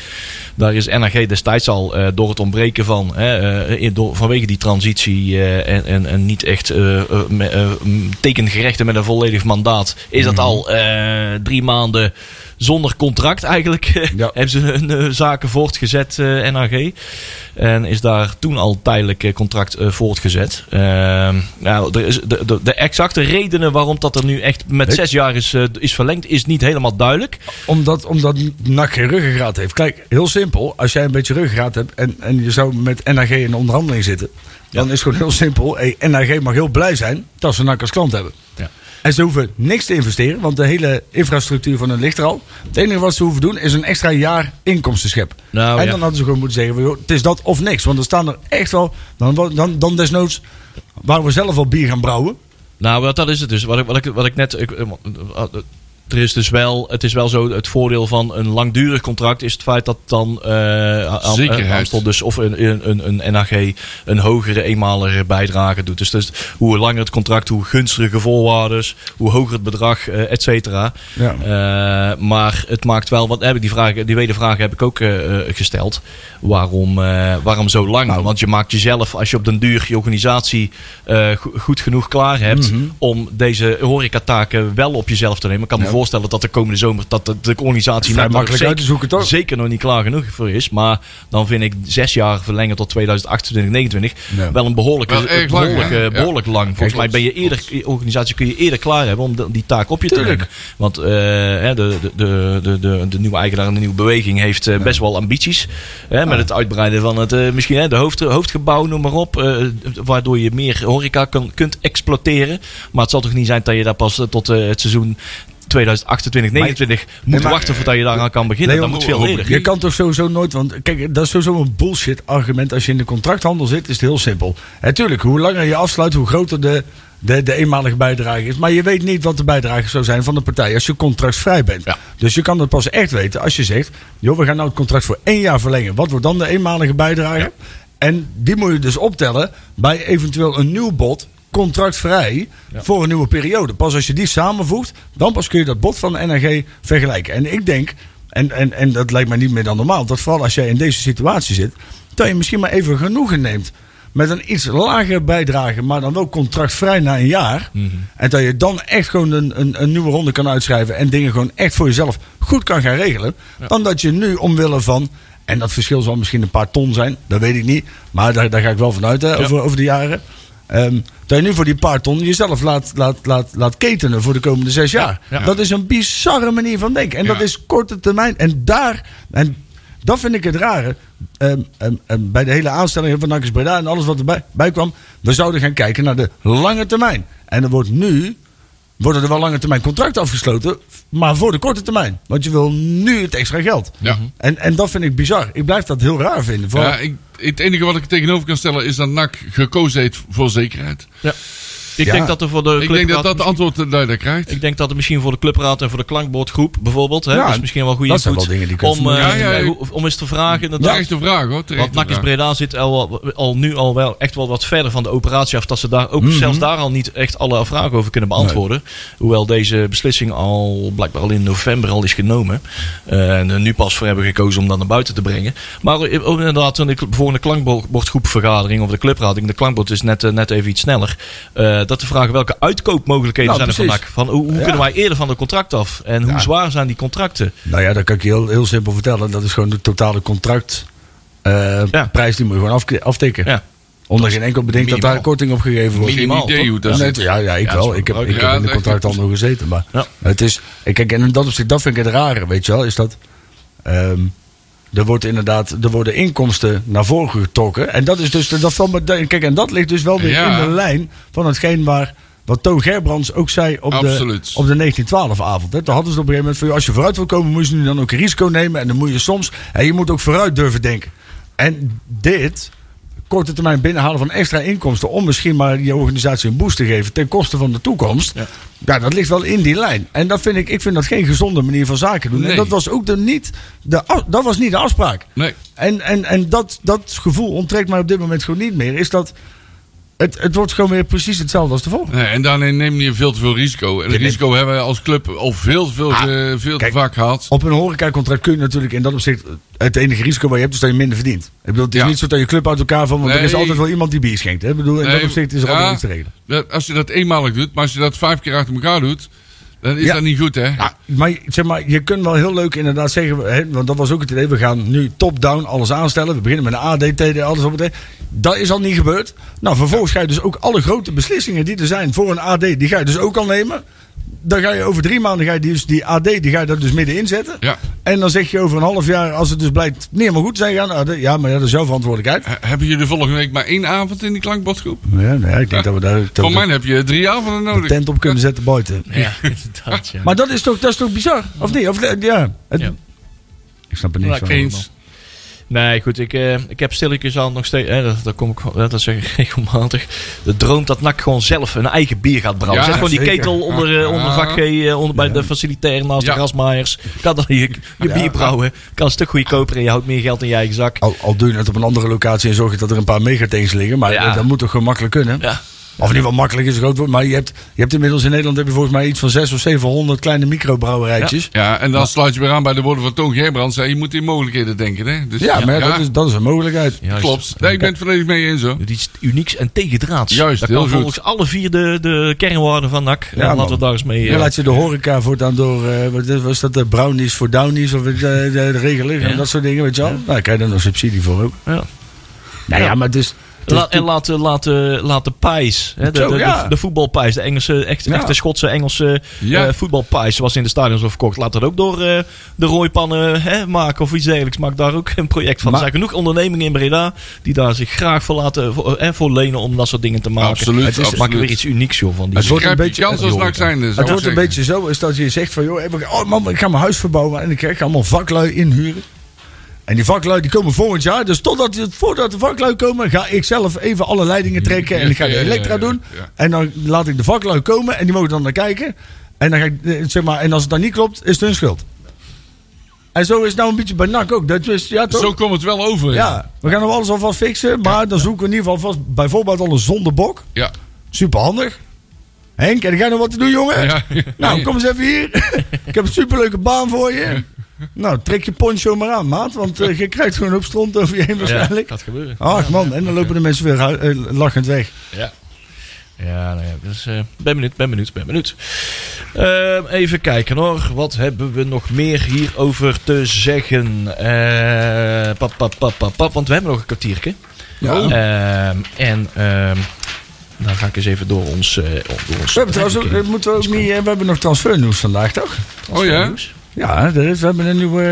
C: Daar is NRG destijds al eh, door het ontbreken van, hè, eh, door, vanwege die transitie eh, en, en, en niet echt eh, eh, me- eh, tekengerechten met een volledig mandaat, is dat al eh, drie maanden zonder contract eigenlijk.
D: Ja.
C: hebben ze hun eh, zaken voortgezet, eh NRG. En is daar toen al tijdelijk eh, contract voortgezet. Nou, de, de, de exacte redenen waarom dat er nu echt met zes jaar is, is verlengd, is niet helemaal duidelijk.
D: Omdat, omdat NAC geen ruggengraat heeft. Kijk, heel simpel. Als jij een beetje ruggengraat hebt en, en je zou met NAG in onderhandeling zitten. Dan is het gewoon heel simpel. Hey, NAG mag heel blij zijn dat ze NAC als klant hebben. En ze hoeven niks te investeren, want de hele infrastructuur van hun ligt er al. Het enige wat ze hoeven doen is een extra jaar inkomsten scheppen.
C: Nou,
D: en
C: ja.
D: dan hadden ze gewoon moeten zeggen: joh, het is dat of niks. Want er staan er echt wel. Dan, dan, dan desnoods waar we zelf al bier gaan brouwen.
C: Nou, wat dat is het dus. Wat ik, wat ik, wat ik net. Ik, eh, er is dus wel, het is wel zo, het voordeel van een langdurig contract is het feit dat dan eh aan-
E: Zekerheid.
C: Amstel dus of een, een, een, een NAG een hogere eenmalige bijdrage doet. Dus, dus hoe langer het contract, hoe gunstiger voorwaarden, hoe hoger het bedrag, eh, et cetera.
D: Ja.
C: Eh, maar het maakt wel, wat heb ik die vragen, die wedervraag heb ik ook gesteld. Waarom, eh, waarom zo lang?
D: Nou.
C: Want je maakt jezelf, als je op den duur je organisatie eh, go- goed genoeg klaar hebt
D: Mhm.
C: om deze horecataken wel op jezelf te nemen. Ik kan me
D: Ja.
C: Voorstellen dat de komende zomer dat de, de organisatie
D: Vrij makkelijk
C: zeker,
D: uit te zoeken, toch?
C: zeker nog niet klaar genoeg voor is. Maar dan vind ik zes jaar verlengen tot 2028, 2029
D: Ja.
C: wel een behoorlijke,
E: Wel lang? Ja.
C: behoorlijk lang. Volgens mij ben je eerder, je organisatie kun je eerder klaar hebben om de- die taak op je te nemen. Want eh, hè, de, de, de, de, de, de nieuwe eigenaar en de nieuwe beweging heeft eh, best wel ambities. Hè, met het uitbreiden van het, eh, misschien hè, de hoofd, hoofdgebouw, noem maar op. eh, waardoor je meer horeca kan, kunt exploiteren. Maar het zal toch niet zijn dat je daar pas eh, tot eh, het seizoen 2028, 29 moeten
D: maar-
C: wachten voordat je daaraan kan beginnen.
D: Leon,
C: dat moet veel eerder.
D: Je kan toch sowieso nooit, want kijk, dat is sowieso een bullshit argument. Als je in de contracthandel zit, is het heel simpel. Natuurlijk, hoe langer je afsluit, hoe groter de, de, de eenmalige bijdrage is. Maar je weet niet wat de bijdrage zou zijn van de partij als je contractvrij bent.
C: Ja.
D: Dus je kan het pas echt weten als je zegt, joh, we gaan nou het contract voor één jaar verlengen. Wat wordt dan de eenmalige bijdrage? En die moet je dus optellen bij eventueel een nieuw bod, contractvrij, voor een nieuwe periode. Pas als je die samenvoegt, dan pas kun je dat bod van de NRG vergelijken. En ik denk, en, en, en dat lijkt mij niet meer dan normaal, dat vooral als jij in deze situatie zit, dat je misschien maar even genoegen neemt met een iets lagere bijdrage, maar dan wel contractvrij na een jaar. En dat je dan echt gewoon een, een, een nieuwe ronde kan uitschrijven en dingen gewoon echt voor jezelf goed kan gaan regelen. Dan dat je nu omwille van, en dat verschil zal misschien een paar ton zijn, dat weet ik niet, maar daar, daar ga ik wel vanuit hè, over, over de jaren. Ehm, dat je nu voor die paar ton jezelf laat, laat, laat, laat ketenen voor de komende zes jaar.
C: ja.
D: Dat is een bizarre manier van denken. En
E: Ja.
D: dat is korte termijn. En daar, en dat vind ik het rare. ehm, ehm, bij de hele aanstelling van Nakkers Breda en alles wat erbij bij kwam. We zouden gaan kijken naar de lange termijn. En er wordt nu, worden er wel lange termijn contracten afgesloten. Maar voor de korte termijn. Want je wil nu het extra geld.
E: Ja.
D: En, en dat vind ik bizar. Ik blijf dat heel raar vinden. Vooral-
E: Ja, ik, het enige wat ik er tegenover kan stellen is dat NAC gekozen heeft voor zekerheid.
C: Ja. Ik
D: Ja.
C: denk dat er voor de
E: Ik denk dat dat de antwoord dat je daar krijgt.
C: Ik denk dat het misschien voor de clubraad en voor de klankbordgroep bijvoorbeeld, hè,
D: Ja,
C: is misschien wel goed
D: dat zijn
C: input
D: wel
C: om, eh.
E: Ja, ja, ja.
C: hoe- om eens te vragen.
E: Dat
C: inderdaad.
E: is echt een vraag hoor. terecht
C: Want
E: vraag.
C: Breda zit al, al nu al wel echt wel wat verder van de operatie af. Dat ze daar ook
D: Mhm.
C: zelfs daar al niet echt alle vragen over kunnen beantwoorden. Hoewel deze beslissing al blijkbaar al in november al is genomen. Eh, en er nu pas voor hebben gekozen om dat naar buiten te brengen. Maar eh, ook inderdaad, in de volgende klankbordgroepvergadering of de clubraad. De klankbord is net, eh, net even iets sneller. eh, dat te vragen welke uitkoopmogelijkheden
D: Nou,
C: zijn er van. Van hoe, hoe
D: Ja.
C: kunnen wij eerder van de contract af? En hoe
D: Ja.
C: zwaar zijn die contracten?
D: Nou ja, dat kan ik je heel, heel simpel vertellen. Dat is gewoon de totale contract. eh, die moet je gewoon afke- aftikken.
C: Ja.
D: Onder geen enkel bedenk dat daar korting op gegeven wordt.
E: Geen
C: Minimaal,
E: idee hoe dat
D: Ja, nee, ja, ja, ik wel. Ik heb, ik heb in de contracthandel gezeten. Maar
C: Ja.
D: het is, ik kijk, en in dat opzicht, dat vind ik het rare, weet je wel, is dat ehm, er wordt inderdaad, er worden inkomsten naar voren getrokken. En dat is dus, dat valt me, kijk, en dat ligt dus wel weer
E: Ja.
D: in de lijn van hetgeen waar, wat Toon Gerbrands ook zei op de, op de 1912-avond. Daar hadden ze op een gegeven moment van, als je vooruit wil komen, moet je nu dan ook een risico nemen. En dan moet je soms, en je moet ook vooruit durven denken. En dit, korte termijn binnenhalen van extra inkomsten om misschien maar je organisatie een boost te geven ten koste van de toekomst. Ja. dat ligt wel in die lijn. En dat vind ik, ik vind dat geen gezonde manier van zaken doen. En dat was ook de niet, de, dat was niet de afspraak.
E: Nee.
D: En, en, en dat, dat gevoel onttrekt mij op dit moment gewoon niet meer. Is dat het, het wordt gewoon weer precies hetzelfde als de volgende.
E: Nee, en daarin neem je veel te veel risico. En
D: neemt-
E: risico hebben we als club al veel, veel,
D: Ah,
E: eh, veel
D: kijk,
E: te vaak gehad.
D: Op een horecacontract kun je natuurlijk in dat opzicht het enige risico waar je hebt is dat je minder verdient. Ik bedoel, het is
E: Ja.
D: niet zo dat je club uit elkaar van, want er is altijd wel iemand die bier schenkt. Hè? Ik bedoel, in
E: Nee,
D: dat opzicht is er
E: ja.
D: altijd iets te regelen.
E: Als je dat eenmalig doet, maar als je dat vijf keer achter elkaar doet, dan is
D: Ja.
E: dat niet goed, hè?
D: Ja, maar, zeg maar je kunt wel heel leuk inderdaad zeggen, hè, want dat was ook het idee, we gaan nu top-down alles aanstellen. We beginnen met een AD, TD, alles op het Dat is al niet gebeurd. Nou, vervolgens ga je dus ook alle grote beslissingen die er zijn voor een AD, die ga je dus ook al nemen. Dan ga je over drie maanden ga je die, dus die AD, die ga je daar dus middenin zetten.
E: Ja.
D: En dan zeg je over een half jaar, als het dus blijkt niet helemaal goed te zijn gaan, AD, ja, maar ja, dat is jouw verantwoordelijkheid.
E: He- Hebben jullie volgende week maar één avond in die klankbordgroep?
D: Ja, nee, ik denk dat we daar dat
E: Voor mij heb je drie avonden
D: de
E: nodig.
D: tent op kunnen zetten buiten.
C: Ja, inderdaad. Ja.
D: Maar dat is toch, dat is toch bizar? Of niet? Of, ja. Het-
C: Ja.
D: Ik snap er niks
C: Ja,
D: van.
E: Eens.
C: Nee, goed. Ik, eh, ik heb stilletjes al nog steeds. Hè, dat, dat, kom ik, dat zeg ik regelmatig. De droom dat NAC gewoon zelf een eigen bier gaat brouwen.
E: Ja,
C: Zet gewoon die
D: zeker.
C: ketel onder, eh, onder vak G, eh, onder, bij de facilitair naast
E: Ja.
C: de grasmaaiers. Kan dan je, je
D: Ja.
C: bier brouwen. Kan een stuk goedkoper en je houdt meer geld in je eigen zak.
D: Al, al doe je het op een andere locatie en zorg je dat er een paar megatanks liggen. Maar
C: Ja.
D: dat moet toch gewoon makkelijk kunnen?
C: Ja.
D: Of in ieder geval makkelijk is groot woord. Maar je hebt, je hebt inmiddels in Nederland heb je volgens mij iets van 600 of 700 kleine microbrouwerijtjes. Ja,
E: Ja, en dan sluit je weer aan bij de woorden van Toon Gerbrands. hè, Je moet in mogelijkheden denken, hè? Dus,
D: maar ja, Dat, is, dat is een mogelijkheid.
C: Juist.
E: Klopt. Nee, ik ben het volledig mee eens, hoor.
C: Iets unieks en tegendraads.
E: Juist,
C: dat
E: heel
C: kan
E: goed.
C: volgens alle vier de, de kernwaarden van NAC.
D: Ja,
C: Ja, laten we daar eens mee.
D: Dan
C: eh,
D: laat je de horeca voortaan door, eh, wat is- was dat de brownies voor downies of eh, de, de,
C: Ja.
D: en dat soort dingen, weet je wel. Nou, daar krijg je dan nog subsidie voor ook.
C: ja.
D: Nou ja,
C: Ja.
D: maar het is...
C: La- en laat, de- laat, de- laat de pijs, hè, de,
D: Zo,
C: de, de,
D: ja.
C: de voetbalpijs, de Engelse, echt,
D: Ja.
C: echte Schotse, Engelse
E: Ja.
C: eh, voetbalpijs, zoals in de stadions wordt verkocht. Laat dat ook door eh, de rooipannen hè, maken of iets dergelijks. Maak daar ook een project van.
D: Maar-
C: er zijn genoeg ondernemingen in Breda die daar zich graag voor laten voor, eh, voor lenen om dat soort dingen te maken.
E: Absoluut,
C: Het is,
E: absoluut.
C: maken weer iets unieks joh, van die
D: Het wordt een beetje-
E: kans als NAC zijn.
D: Het wordt een beetje zo is dat je zegt van, joh, ik ga- oh man, ik ga mijn huis verbouwen en ik ga allemaal vaklui inhuren. En die vaklui die komen volgend jaar. Dus totdat, voordat de vaklui komen, ga ik zelf even alle leidingen trekken. En ik ga de elektra doen. En dan laat ik de vaklui komen en die mogen dan naar kijken. En, dan ga ik, eh, zeg maar, en als het dan niet klopt, is het hun schuld. En zo is het nou een beetje bij NAC ook. Dat is, ja, toch?
E: Zo komt het wel over.
D: ja, we gaan nog alles alvast fixen. Maar dan zoeken we in ieder geval vast bijvoorbeeld al een zondebok.
E: Ja.
D: Super handig. Henk, heb jij nog wat te doen, jongen?
E: Ja.
D: Nou, kom eens even hier. ik heb een superleuke baan voor je. Nou, trek je poncho maar aan, maat. Want eh, je krijgt gewoon op stront over je heen
C: Ja,
D: waarschijnlijk.
C: gaat gebeuren.
D: Ach man, en dan lopen de mensen weer eh, lachend weg.
C: Ja. Ja, nou ja, dus eh, ben benieuwd, ben benieuwd, ben benieuwd. Ehm, even kijken hoor, wat hebben we nog meer hierover te zeggen? Eh, pap, pap, pap, pap, pap, want we hebben nog een kwartiertje.
D: Ja.
C: Ehm, en ehm, dan ga ik eens even door ons... eh, door ons
D: We hebben trouwens moeten we ook niet, we hebben nog transfernieuws vandaag, toch?
E: Oh ja?
C: Nieuws.
D: Ja, er is, we hebben een nieuwe...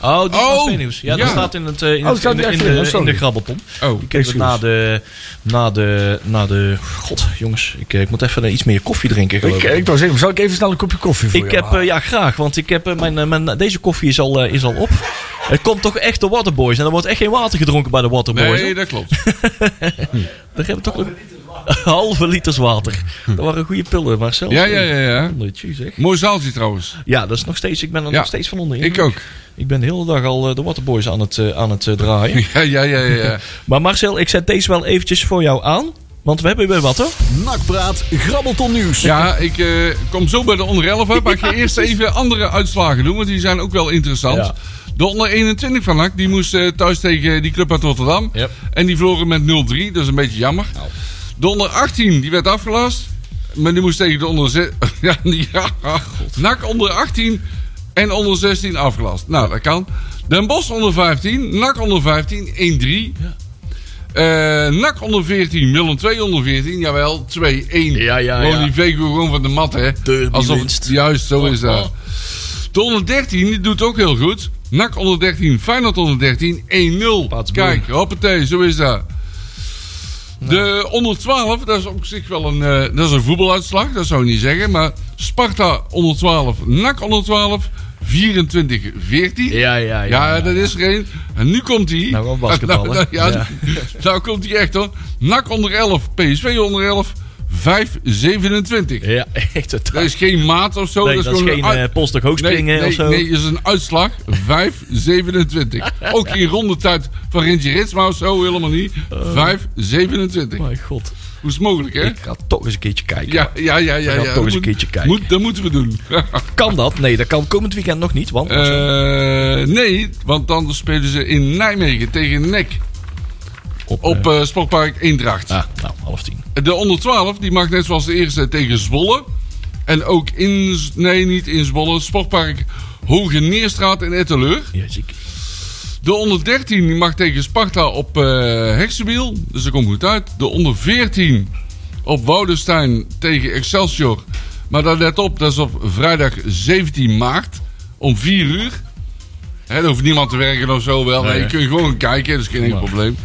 D: eh,
C: Oh, die
E: Oh,
C: transfernieuws. Ja, dat staat in, het, eh, in,
D: Oh,
C: het, in, de,
D: in,
C: de,
D: Oh,
C: in
D: sorry.
C: de grabbelton.
E: Oh.
C: Ik heb het na de, na de, na de... God, jongens, ik, eh, ik moet even iets meer koffie drinken geloof
D: ik,
C: ik.
D: ik wou zeggen, zal ik even snel een kopje koffie voor
C: Ik
D: je
C: heb,
D: halen?
C: ja graag, want ik heb, mijn, mijn, deze koffie is al, is al op. Het komt toch echt de Waterboys. En er wordt echt geen water gedronken bij de Waterboys.
E: Nee, dat klopt.
C: Daar hebben we toch halve liters water. Dat waren goede pillen, Marcel.
E: Ja, ja, ja, ja.
C: Zeg.
E: Mooi zaaltje trouwens.
C: Ja, dat is nog steeds, ik ben er
E: Ja.
C: nog steeds van onder.
E: Ik ook.
C: Ik ben de hele dag al eh, de Waterboys aan het, eh, aan het eh, draaien.
E: Ja, ja, ja, ja. ja.
C: maar Marcel, ik zet deze wel eventjes voor jou aan. Want we hebben weer wat hoor.
B: Nakpraat, grabbelton nieuws.
E: Ja, ik eh, kom zo bij de onder 11 uit. Maar ik ga eerst even andere uitslagen doen, want die zijn ook wel interessant.
C: Ja.
E: De onder 21 van NAC, die moest eh, thuis tegen die club uit Rotterdam.
C: Yep.
E: En die verloren met 0-3, dat is een beetje jammer. De onder 18, die werd afgelast. Maar die moest tegen de onder... Ja, ja, NAC onder 18 en onder 16 afgelast. Nou, dat kan. Den Bosch onder 15, NAC onder 15, 1-3. Eh NAC onder 14, Willem 2 onder 14. Jawel, 2-1.
C: Ja, ja,
E: Gewoon
C: ja.
E: die Vego gewoon van de mat, hè.
C: Derby-winst.
E: Juist, zo is
C: Oh,
E: dat.
C: oh.
E: De onder 13 die doet ook heel goed. NAC onder 13, Feyenoord onder 13, 1-0.
C: Paatsboom.
E: Kijk, hoppatee, zo is dat. De onder 12, dat is op zich wel een, eh, dat is een voetbaluitslag, dat zou ik niet zeggen. Maar Sparta onder 12, NAC onder 12, 24, 14.
C: Ja, ja, ja.
E: Ja, dat is er een. En nu komt hij.
C: Nou, gewoon basketballen.
E: Nou, ja,
C: Ja.
E: nou komt hij echt hoor. NAC onder 11, PSV onder 11, 5, 27.
C: Ja, echt
E: Dat
C: totaal.
E: is geen maat of zo.
C: Nee,
E: dat
C: dat
E: is
C: geen
E: een uit-
C: eh hoogspringen
E: nee, nee,
C: of zo.
E: Nee, dat is een uitslag 5, 27. Ook geen rondetijd van Rintje Ritsma of zo, helemaal niet. 5, 27.
C: Mijn god.
E: Hoe is het mogelijk, hè?
C: Ik ga toch eens een keertje kijken.
E: Ja, ja, ja, ja. ja.
C: toch eens
E: Dat
C: een keertje kijken.
E: Moet, dat moeten we doen.
C: Kan dat? Nee, dat kan komend weekend nog niet. Want
E: Eh, nee, want dan spelen ze in Nijmegen tegen NEC op
C: eh,
E: eh, Sportpark Eendracht.
C: ah, nou, half tien.
E: De onder 12 die mag net zoals de eerste tegen Zwolle. En ook in, nee niet in Zwolle, Sportpark Hoge Neerstraat in Etteleur.
C: Ja, ziek.
E: De onder 13 die mag tegen Sparta op eh Heksenwiel. Dus dat komt goed uit. De onder 14 op Woudenstein tegen Excelsior. Maar daar let op, dat is op vrijdag 17 maart om 4 uur. Hè, er hoeft niemand te werken of zo wel. Nee,
C: Nee,
E: je kunt gewoon kijken, dat is geen enkel probleem.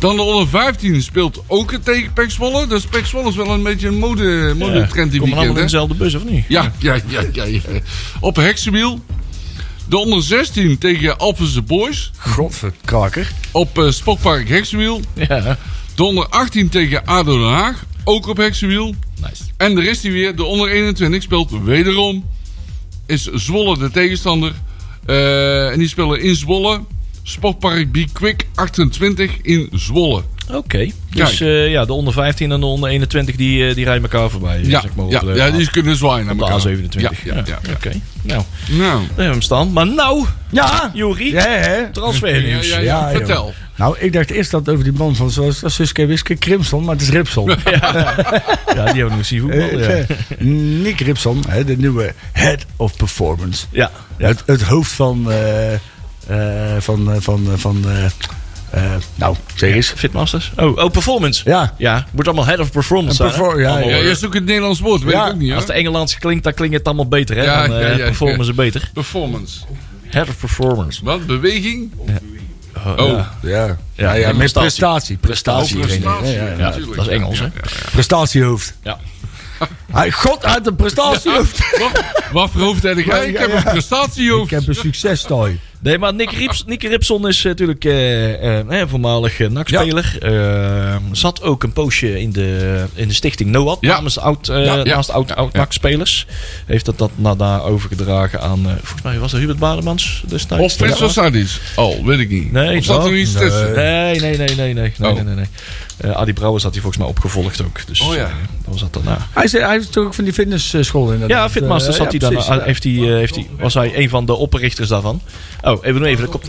E: Dan de onder 15 speelt ook tegen Pek Zwolle. Dus Pek Zwolle is wel een beetje een mode, modetrend die
C: Komen allemaal
E: weekend.
C: in dezelfde bus of niet?
E: Ja, ja, ja, ja, ja. Op Heksenwiel. De onder 16 tegen Alphense Boys.
D: Godverkraker.
E: Op eh, Sportpark Heksenwiel.
C: Ja.
E: De onder 18 tegen ADO Den Haag. Ook op Heksenwiel.
C: Nice.
E: En er is hij weer. De onder 21 speelt wederom. Is Zwolle de tegenstander. Eh, en die spelen in Zwolle. Sportpark Be Quick 28 in Zwolle.
C: Oké. Dus eh, ja, de onder 15 en de onder 21 die, eh, die rijden elkaar voorbij.
E: Ja,
C: zeg maar, op
E: ja,
C: de-
E: ja, die kunnen zwaaien naar elkaar.
C: A27.
E: Ja, ja, ja. ja.
C: Oké. Nou, daar
E: Nou,
C: hebben we hem staan. Maar nou,
D: Ja.
C: Juri,
D: Ja, hè?
C: transfernieuws.
E: Ja, ja, ja.
D: Ja,
E: vertel.
D: Nou, ik dacht eerst dat over die man van Suske Wiske Crimson, maar het is Ripson.
C: Ja, die hebben we nog zien voetballen. Ja.
D: Eh, Nick Ripson, hè, de nieuwe Head of Performance.
C: Ja.
D: Het, het hoofd van, eh, eh, van, eh, van, eh, van eh, Eh, nou, zeg eens.
C: Fitmasters? Oh, oh, performance.
D: Ja.
C: Ja, moet allemaal head of performance zijn. hè?
D: ja,
C: Allemaal,
E: Ja, jij zoekt het Nederlands woord, weet
D: Ja,
E: ik ook niet.
C: Als het Engelands klinkt, dan klinkt het allemaal beter. Hè?
E: Ja,
C: dan eh,
E: ja, ja,
C: performance is beter.
E: Performance.
C: Head of performance.
E: Wat? Beweging?
C: Oh,
E: Oh.
C: ja.
D: Ja, ja, met
C: prestatie.
D: prestatie. Prestatie.
E: Prestatie,
D: Ja, ja,
C: Ja,
E: natuurlijk.
C: dat is Engels, hè?
E: Ja, ja, ja.
D: Prestatiehoofd.
C: Ja.
D: Hij, God uit een prestatiehoofd.
E: Wat, wat voor hoofd heb jij? Ik
D: ja,
E: heb een prestatiehoofd.
D: Ik heb een successtooi.
C: Nee, maar Nick, Rips, Nick Ripson is natuurlijk eh, eh, eh, voormalig uh, NAC-speler. Eh, zat ook een poosje in de, in de stichting NOAD.
E: Ja.
C: Namens oud, eh,
E: Ja,
C: naast oud, oud NAC-spelers. Heeft dat, dat daarna overgedragen aan... eh, volgens mij was dat Hubert Bademans destijds.
E: Of Frits van Sardis. Oh, weet ik niet.
C: Nee,
E: of zat er iets
D: nee.
E: tussen?
C: Nee, nee, nee, nee, nee. nee,
E: Oh.
C: nee, nee, Eh, Adi Brouwers had hij volgens mij opgevolgd ook. Dus
E: Oh ja.
C: eh, dat was dat daarna.
D: Hij is, hij is toch ook van die fitnessschool inderdaad.
C: Ja, Fitmasters
D: Eh,
C: had hij
D: ja,
C: dan,
D: ja.
C: heeft hij, heeft hij, was hij een van de oprichters daarvan. Oh, even, even de kop.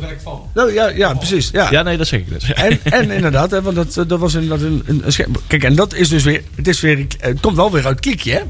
D: Oh, ja, ja, precies. Ja.
C: Ja, nee, dat zeg ik dus.
D: En, en inderdaad, hè, want dat, dat was inderdaad een, een, een scherm. Kijk, en dat is dus weer. Het, is weer, het komt wel weer uit Kiekje, hè?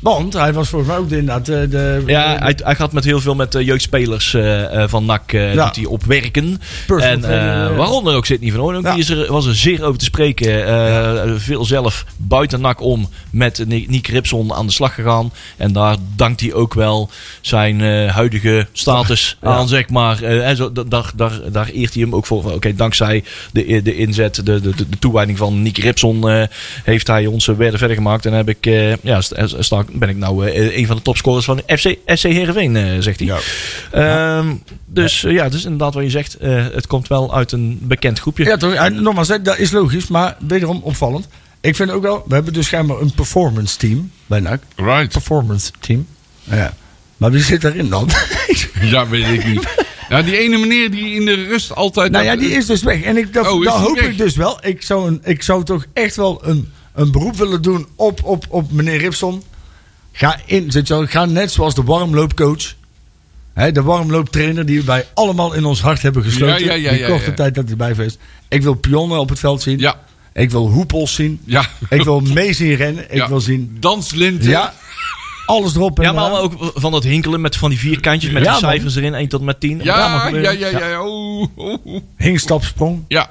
D: Want hij was volgens mij ook de, inderdaad eh, de.
C: Ja, hij, hij gaat met heel veel met eh, jeugdspelers eh, van NAC eh,
D: Ja.
C: doet hij op werken.
D: Personal
C: En eh. waaronder ook Sidney van Oornhoek.
D: Ja.
C: Die is er, was er zeer over te spreken. Veel zelf buiten NAC om met Ni- Nick Ripson aan de slag gegaan. En daar dankt hij ook wel zijn huidige status aan, zeg maar. En zo, da- daar, daar, daar eert hij hem ook voor. Oké, dankzij de, de inzet, de, de, de, de toewijding van Nick Ripson... heeft hij ons eh, weer verder gemaakt. En heb ik, ja, sta, sta- ben ik nou eh, een van de topscorers van FC, SC Heerenveen, eh, zegt hij.
D: Ja.
C: Ehm, dus eh, ja, dus inderdaad wat je zegt. eh, het komt wel uit een bekend groepje.
D: Ja, toch? En nogmaals, dat is logisch, maar wederom opvallend. Ik vind ook wel, we hebben dus schijnbaar een performance team bij NAC.
E: Right.
D: Performance team. Ja. Maar wie zit daarin dan?
E: Ja, weet ik niet. Ja, die ene meneer die in de rust altijd...
D: nou ja, die is dus weg. En ik, dat,
E: Oh,
D: hoop
E: weg?
D: ik dus wel. Ik zou, een, ik zou toch echt wel een, een beroep willen doen op, op, op meneer Ripson. Ga, in, zit je wel, ga net zoals de warmloopcoach. Hè, de warmlooptrainer die wij allemaal in ons hart hebben gesloten.
E: Ja, ja, ja,
D: die korte
E: ja.
D: tijd dat hij bij is. Ik wil pionnen op het veld zien.
E: Ja,
D: Ik wil hoepels zien.
E: ja.
D: Ik wil mee zien rennen. Ik
E: Ja.
D: wil zien.
E: Danslinten.
D: Ja, alles erop en
C: Ja, maar
D: eraan.
C: ook van dat hinkelen met van die vierkantjes met
D: Ja,
C: die
D: man.
C: cijfers erin, 1 tot en met 10.
E: Ja, ja, ja, ja. Oeh, oeh, oeh.
D: Hingstapsprong.
E: Ja.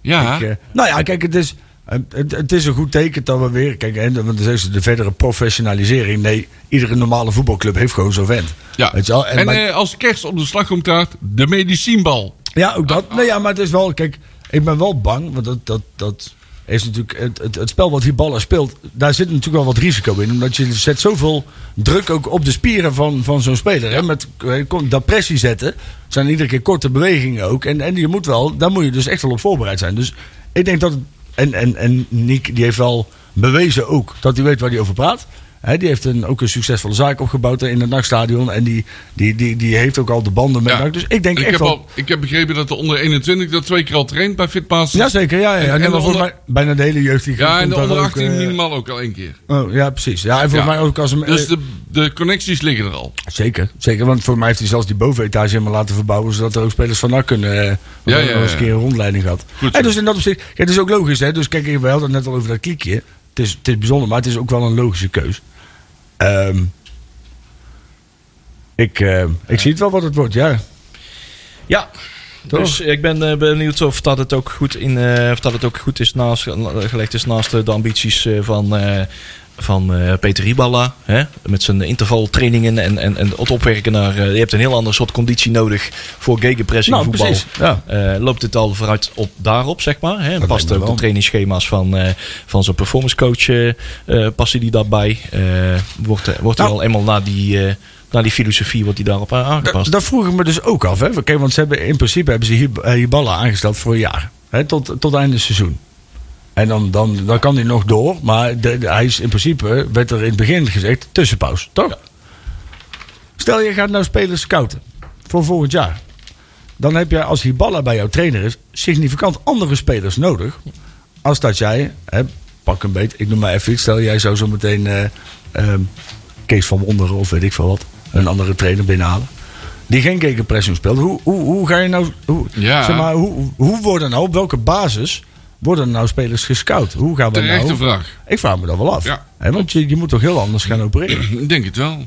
E: Ja.
D: Ik, eh, nou ja, kijk, het is, het, het is een goed teken dat we weer. Kijk, en, want ze de verdere professionalisering. Nee, iedere normale voetbalclub heeft gewoon zo'n vent.
E: ja.
D: Weet je wel? En
E: eh, als kerst op de slagroomtaart, de medicijnbal.
D: ja, ook dat. Nee, ja, maar het is wel. Kijk, ik ben wel bang. Want dat, dat, dat is natuurlijk. Het, het, het spel wat die ballen speelt. Daar zit natuurlijk wel wat risico in. Omdat je zet zoveel druk ook op de spieren van, van zo'n speler. Hè, met eh, dat pressie zetten. Het zijn iedere keer korte bewegingen ook. En, en je moet wel. Daar moet je dus echt wel op voorbereid zijn. Dus ik denk dat. Het, en, en, en Nick die heeft wel bewezen ook dat hij weet waar hij over praat. Hè, die heeft een, ook een succesvolle zaak opgebouwd in het nachtstadion. En die, die, die, die heeft ook al de banden met
E: Ja.
D: NAC. Dus ik denk
E: ik,
D: echt
E: heb al, ik heb begrepen dat de onder 21 dat twee keer al traint bij Fitpass.
D: Jazeker, ja. ja.
E: En-
D: ja.
E: en
D: volgens
E: onder-
D: mij bijna de hele jeugd die
E: Ja, en de onder
D: ook,
E: 18
D: eh,
E: minimaal ook al één keer.
D: Oh, ja, precies. Ja, en volgens
E: Ja.
D: mij ook als.
E: Dus
D: eh,
E: de, de connecties liggen er al.
D: Zeker, zeker. Want voor mij heeft hij zelfs die bovenetage helemaal laten verbouwen... zodat er ook spelers van NAC kunnen... eh,
E: Ja, ja,
D: nog eens een
E: ja.
D: keer een rondleiding gehad.
E: Goed.
D: En dus in dat opzicht... Kijk, het is ook logisch, hè. Dus kijk, we hadden het net al over dat kliekje. Het is, het is bijzonder, maar het is ook wel een logische keus. Ehm, ik, eh, ik zie het wel wat het wordt, ja.
C: Ja,
D: Toch?
C: dus ik ben eh, benieuwd of dat het ook goed, in, eh, of dat het ook goed is naast, gelegd is naast de ambities eh, van, van eh, Peter Riballa. Hè? Met zijn intervaltrainingen en, en, en het opwerken naar... eh, je hebt een heel ander soort conditie nodig voor gegenpressing
D: Nou,
C: voetbal.
D: precies. Ja.
C: Eh, loopt het al vooruit op daarop, zeg maar. Hè? En past ook de trainingsschema's van, eh, van zijn performance coach, passen die daarbij? Eh, wordt er, wordt er
D: Nou.
C: wel eenmaal naar die, eh, naar die filosofie wordt die daarop aangepast?
D: Dat, dat vroeg ik me dus ook af. Hè. Kijk, want ze hebben, in principe hebben ze hier, eh, Hiballa aangesteld voor een jaar. Hè, tot, tot einde seizoen. En dan, dan, dan kan hij nog door. Maar de, de- hij is in principe, werd er in het begin gezegd, tussenpauze. Toch? Stel je gaat nou spelers scouten. Voor volgend jaar. Dan heb je als Hiballa bij jouw trainer is, significant andere spelers nodig. Als dat jij, hè, pak een beet, ik noem maar even iets. Stel jij zou zo meteen eh, ehm, Kees van Wonderen of weet ik veel wat. Een andere trainer binnenhalen. Die geen gegenpressing speelt. Hoe, hoe, hoe ga je nou. Hoe,
E: Ja.
D: zeg maar, hoe, hoe worden nou, op welke basis worden nou spelers gescout? Hoe gaan we
E: Terechte
D: nou.
E: vraag.
D: Ik vraag me dat wel af.
E: Ja.
D: Want je, je moet toch heel anders gaan opereren.
E: Ik denk het wel.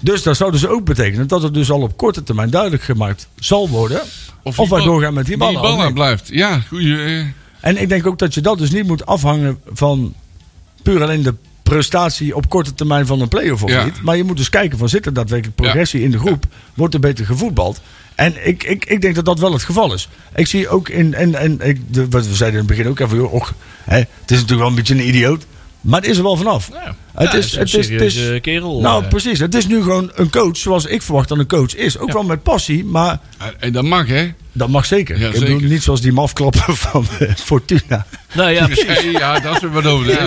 D: Dus dat zou dus ook betekenen dat het dus al op korte termijn duidelijk gemaakt zal worden. Of, wij
E: Hiballa-
D: doorgaan met die ballen.
E: Hiballa blijft. Ja, goeie. eh,
D: En ik denk ook dat je dat dus niet moet afhangen van puur alleen de prestatie op korte termijn van een play-off of
E: Ja.
D: niet. Maar je moet dus kijken van zit er daadwerkelijk progressie in de groep? Wordt er beter gevoetbald? En ik, ik, ik denk dat dat wel het geval is. Ik zie ook in, en, en ik, de, wat we zeiden in het begin ook even, joh, och, hè, het is natuurlijk wel een beetje een idioot. Maar het is er wel vanaf.
C: Ja.
D: Het
C: Ja,
D: is,
C: een
D: het is, het
C: serieuze
D: is,
C: kerel.
D: nou,
C: eh.
D: precies. Het is nu gewoon een coach zoals ik verwacht dat een coach is. Ook
C: Ja.
D: wel met passie, maar
E: En dat mag, hè?
D: dat mag zeker.
E: Ja,
D: ik bedoel, niet zoals die mafklappen van eh, Fortuna.
C: Nou ja, precies.
E: Ja, dat is weer wat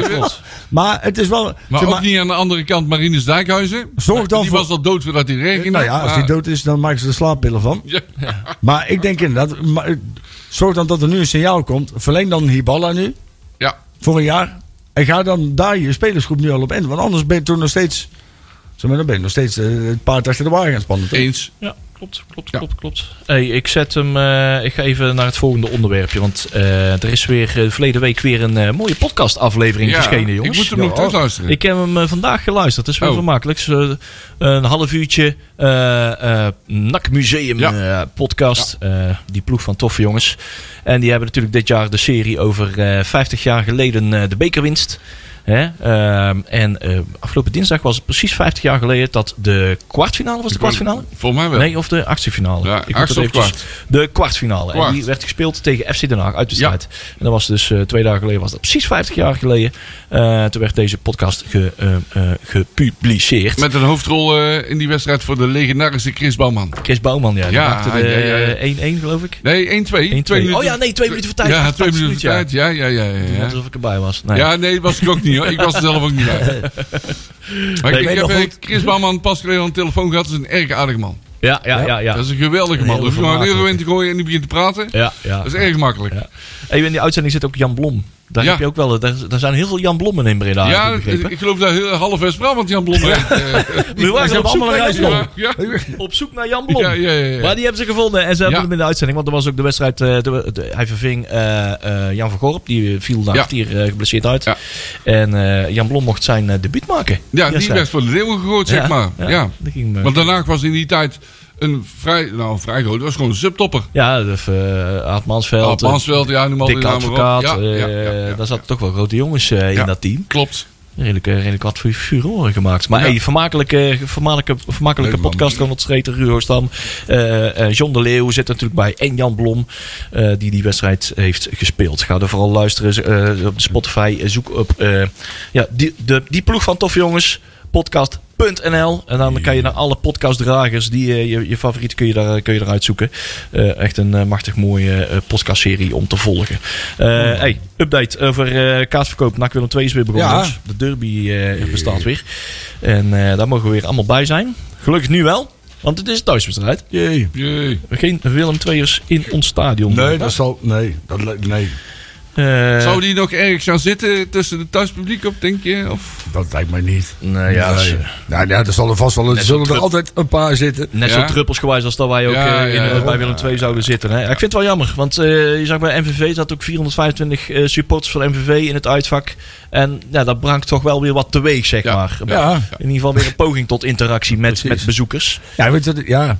C: klopt.
D: Maar het is wel...
E: maar
D: zeg
E: ook niet aan de andere kant Marinus Dijkhuizen.
D: Zorg dan
E: die
D: voor-
E: was al dood voordat hij regende.
D: Nou ja, als die dood is, dan maken ze er slaappillen van.
E: Ja.
D: Maar ik denk inderdaad, maar, zorg dan dat er nu een signaal komt. Verleng dan Hiballa nu,
E: ja.
D: voor een jaar. En ga dan daar je spelersgroep nu al op in. Want anders ben je toen nog steeds... Zeg maar, dan ben je nog steeds eh, het paard achter de wagen gaan spannen. toch?
E: Eens.
C: Ja, klopt, klopt,
E: Ja.
C: klopt, klopt. Hey, ik zet hem. eh, ik ga even naar het volgende onderwerpje. Want eh, er is weer eh, verleden week weer een eh, mooie podcastaflevering
E: Ja,
C: verschenen, jongens.
E: ik moet hem
D: Ja,
E: nog terugluisteren.
C: Ik heb hem vandaag geluisterd. Dat is wel
E: Oh.
C: vermakelijk. Een half uurtje eh, eh, NAC Museum
E: Ja.
C: eh, podcast. Eh, die ploeg van toffe jongens. En die hebben natuurlijk dit jaar de serie over eh 50 jaar geleden eh, de bekerwinst. Hè? Ehm, en eh, afgelopen dinsdag was het precies 50 jaar geleden dat de kwartfinale was de kwartfinale?
E: Volgens mij wel.
C: Nee, of de achtste finale.
E: Ja,
C: Ik
E: achtste of
C: De kwartfinale. En
E: Kwart.
C: die werd gespeeld tegen FC Den Haag uit de
E: Ja.
C: strijd. En dat was dus eh, twee dagen geleden, was dat precies 50 jaar geleden. Eh, toen werd deze podcast ge, gepubliceerd.
E: Met een hoofdrol in die wedstrijd voor de legendarische Chris Bouwman.
C: Chris Bouwman, ja. Die
E: Ja,
C: maakte
E: ja, ja, ja.
C: de 1-1 geloof ik.
E: Nee, 1-2.
C: 1-2.
E: Twee minuten-
C: Oh ja, nee, twee minuten voor tijd.
E: Ja,
C: 88
E: twee minuten voor tijd. Ja, ja, ja. ja, ja.
C: alsof ik erbij was. Nee.
E: Ja, nee, was ik ook niet hoor. Ik was er zelf ook niet bij. Maar ik, heb
C: goed.
E: eh, Chris Bouwman pas geleden aan de telefoon gehad. Dat is een erg aardige man.
C: ja, ja, ja. ja.
E: Dat is een geweldige man. Hoef je maar een euro in te gooien en die begint te praten.
C: ja, ja.
E: Dat is erg makkelijk.
C: Ja. Hey, in die uitzending zit ook Jan Blom. Daar
E: Ja.
C: heb je ook wel. Daar, daar zijn heel veel Jan Blommen in Breda.
E: Ja,
C: ik
E: geloof dat heel half West-Brabant Jan Blom heeft. eh,
C: We waren op
D: allemaal
C: naar Jan.
E: Ja.
C: Op zoek naar Jan Blom.
E: Ja, ja, ja, ja.
C: Maar die hebben ze gevonden en ze hebben hem in de uitzending. Want er was ook de wedstrijd. eh, de, de- hij verving eh, eh, Jan van Gorp. Die viel na kwartier eh, geblesseerd uit. En eh, Jan Blom mocht zijn eh, debuut maken.
E: Ja, die werd voor de leeuwen gegooid, zeg maar. Ja.
C: eh,
E: Want daarna was in die tijd een vrij, nou vrij groot, dat was gewoon een subtopper.
C: ja, de, uh, Aad Mansveld.
E: Aad Mansveld, ja, noem die
C: Dick
E: maar
C: Advocaat.
E: Ja, ja,
C: eh,
E: ja,
C: daar zaten toch wel grote jongens eh, in dat team.
E: Klopt.
C: Redelijk, redelijk wat voor furoren gemaakt. Maar hey, vermakelijke, vermakelijke, vermakelijke
E: Leuk
C: podcast. Ronald Streeter, Ruho Stam. eh, John de Leeuw zit natuurlijk bij. En Jan Blom, die die wedstrijd heeft gespeeld. Ga er vooral luisteren op Spotify. zoek op ja, die, de, die ploeg van toffe jongens. Podcast.nl. En dan kan je naar alle podcastdragers. Die, eh, je, je favoriet kun je, daar, kun je eruit zoeken. Eh, echt een eh, machtig mooie eh, podcastserie om te volgen. Eh, hey, update over eh kaartverkoop. NAC Willem 2 is weer begonnen.
D: Ja.
C: jongens. De derby eh, bestaat weer. En eh, daar mogen we weer allemaal bij zijn. Gelukkig nu wel. Want het is een thuiswedstrijd.
D: Jee.
E: Jee.
C: Geen Willem 2'ers in ons stadion.
D: Nee, dat zal... Nee, dat, nee,
C: Eh,
E: Zou die nog ergens gaan zitten tussen het thuispubliek op, denk je? Of?
D: dat lijkt mij niet.
C: Nou ja,
D: Nee. Nou ja, er zal er vast wel... Er zullen er altijd een paar zitten.
C: Net
E: Ja.
C: zo druppelsgewijs als dat wij ook
E: Ja,
C: eh, in,
E: ja,
C: eh, bij Willem II zouden zitten. Hè? Ja, ik vind het wel jammer. Want eh, je zag bij MVV zat ook 425 eh, supporters van MVV in het uitvak. En ja, dat brengt toch wel weer wat teweeg, zeg
E: Ja.
C: maar.
D: Ja.
C: In ieder geval weer een poging tot interactie met, met bezoekers.
D: Ja, weet je. Ja.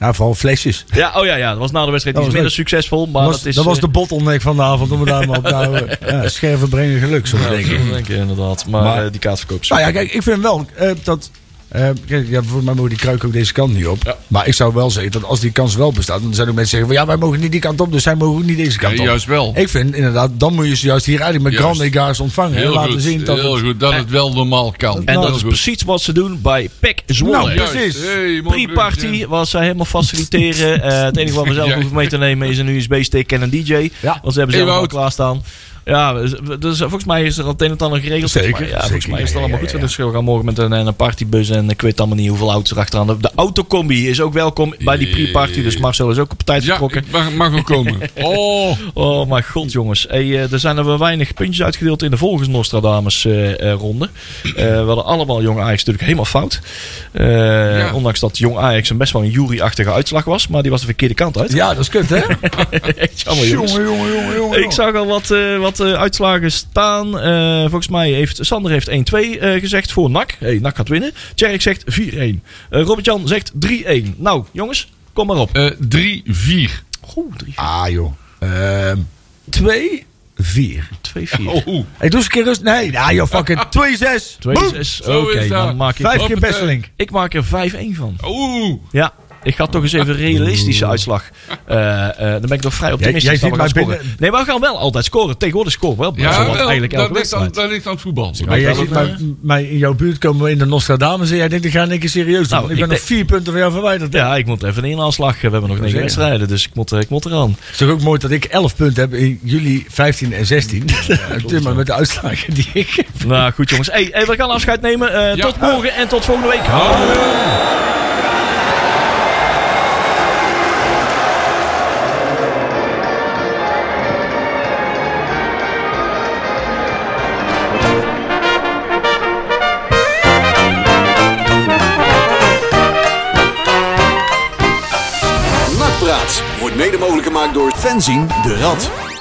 D: Nou, vooral flesjes.
C: Ja, oh ja, ja, dat was na de wedstrijd iets
D: was
C: minder succesvol. Maar
D: dat was,
C: dat is,
D: dat was
C: eh,
D: de bottleneck van de avond, om het daar maar op te houden. Ja, scherven brengen geluk, zo
C: ja,
D: denk ik.
C: denk inderdaad. Maar,
D: Maar-
C: eh, die kaartverkoop
D: Nou ja, kijk, ik vind wel eh, dat... eh, kijk, ja, voor mij mogen die kruik ook deze kant niet op.
C: Ja.
D: Maar ik zou wel zeggen dat als die kans wel bestaat... dan zijn er mensen zeggen van... ja, wij mogen niet die kant op, dus zij mogen ook niet deze kant
E: Ja,
D: op.
E: juist wel.
D: Ik vind inderdaad, dan moet je ze juist hier eigenlijk met grande egaars ontvangen. en
E: Heel
D: laten
E: goed,
D: zien dat
E: heel
D: het...
E: goed dat het wel normaal kan.
C: En
D: Nou,
C: dat is
E: goed.
C: precies wat ze doen bij PEC Zwolle.
D: Nou, precies.
E: Hey,
C: Pre-party was zij helemaal faciliteren. Eh, het enige wat we zelf
E: Ja.
C: hoeven mee te nemen is een USB-stick en een DJ.
D: Ja.
C: Want ze hebben zelf al
E: Ewout.
C: klaarstaan. Ja, dus volgens mij is er al het een en ander geregeld.
D: Zeker,
C: Volgens mij, ja, volgens mij is het allemaal
D: ja,
C: goed.
D: ja.
C: Dus we gaan morgen met een, een partybus en ik weet allemaal niet hoeveel auto's erachteraan. De, de autocombi is ook welkom bij die pre-party. Dus Marcel is ook op tijd
E: ik mag, mag ook komen. Oh,
C: Oh mijn god jongens. Hey, eh, er zijn er wel weinig puntjes uitgedeeld in de volgens Nostradamus eh, eh, ronde. Eh, we hadden allemaal Jong Ajax natuurlijk helemaal fout. Eh. Ondanks dat Jong Ajax een best wel een jury-achtige uitslag was. Maar die was de verkeerde kant uit.
D: Ja, dat is kut, hè?
C: Echt jammer jongens.
D: jongen, jongen, jongen, jongen.
C: Ik zag al wat, eh, wat wat eh, uitslagen staan. Eh, volgens mij heeft Sander heeft 1-2 eh, gezegd voor NAC. Hey, NAC gaat winnen. Tjerk zegt 4-1. Eh, Robert-Jan zegt 3-1. Nou, jongens, kom maar op.
E: Eh 3-4.
C: Oeh, 3
D: Ah, joh. Ehm 2, 4.
C: 2 4
E: Oh,
D: Hey, doe eens een keer rust. Nee, ja, joh, fuck it. 2, 6.
C: 2
D: Boom.
C: 6
E: Zo
C: Oké,
E: is dat.
C: dan maak ik...
D: Vijf keer. Besselink.
C: Ik maak er 5-1 van.
E: Oeh.
C: Ja, ik ga toch eens even een realistische uitslag. Eh, eh, dan ben ik toch vrij optimistisch
D: jij
C: dat we
D: ziet
C: gaan
D: mij
C: scoren.
D: binnen-
C: Nee, maar we gaan wel altijd scoren. Tegenwoordig scoren we wel.
E: Ja, wel,
C: eigenlijk
E: dat,
C: elke
E: ligt aan,
C: wedstrijd.
E: dat ligt aan het voetbal.
D: Maar jij ziet mij, mij in jouw buurt komen we in de Nostradamus en jij denkt, ik ga keer serieus doen.
C: Nou,
D: ik
C: ik
D: ben nog vier punten van jou verwijderd.
C: Ja, ik moet even een inhaalslag. We hebben nog negen wedstrijden, dus ik moet, eh, ik moet eraan.
D: Het is toch ook mooi dat ik 11 punten heb in juli 15 en 16. Ja, maar met de uitslagen die ik heb.
C: Nou goed jongens, hey, hey, we gaan afscheid nemen. Eh,
E: Ja.
C: Tot morgen en tot volgende week.
B: Gemaakt door Fenzin de Rad.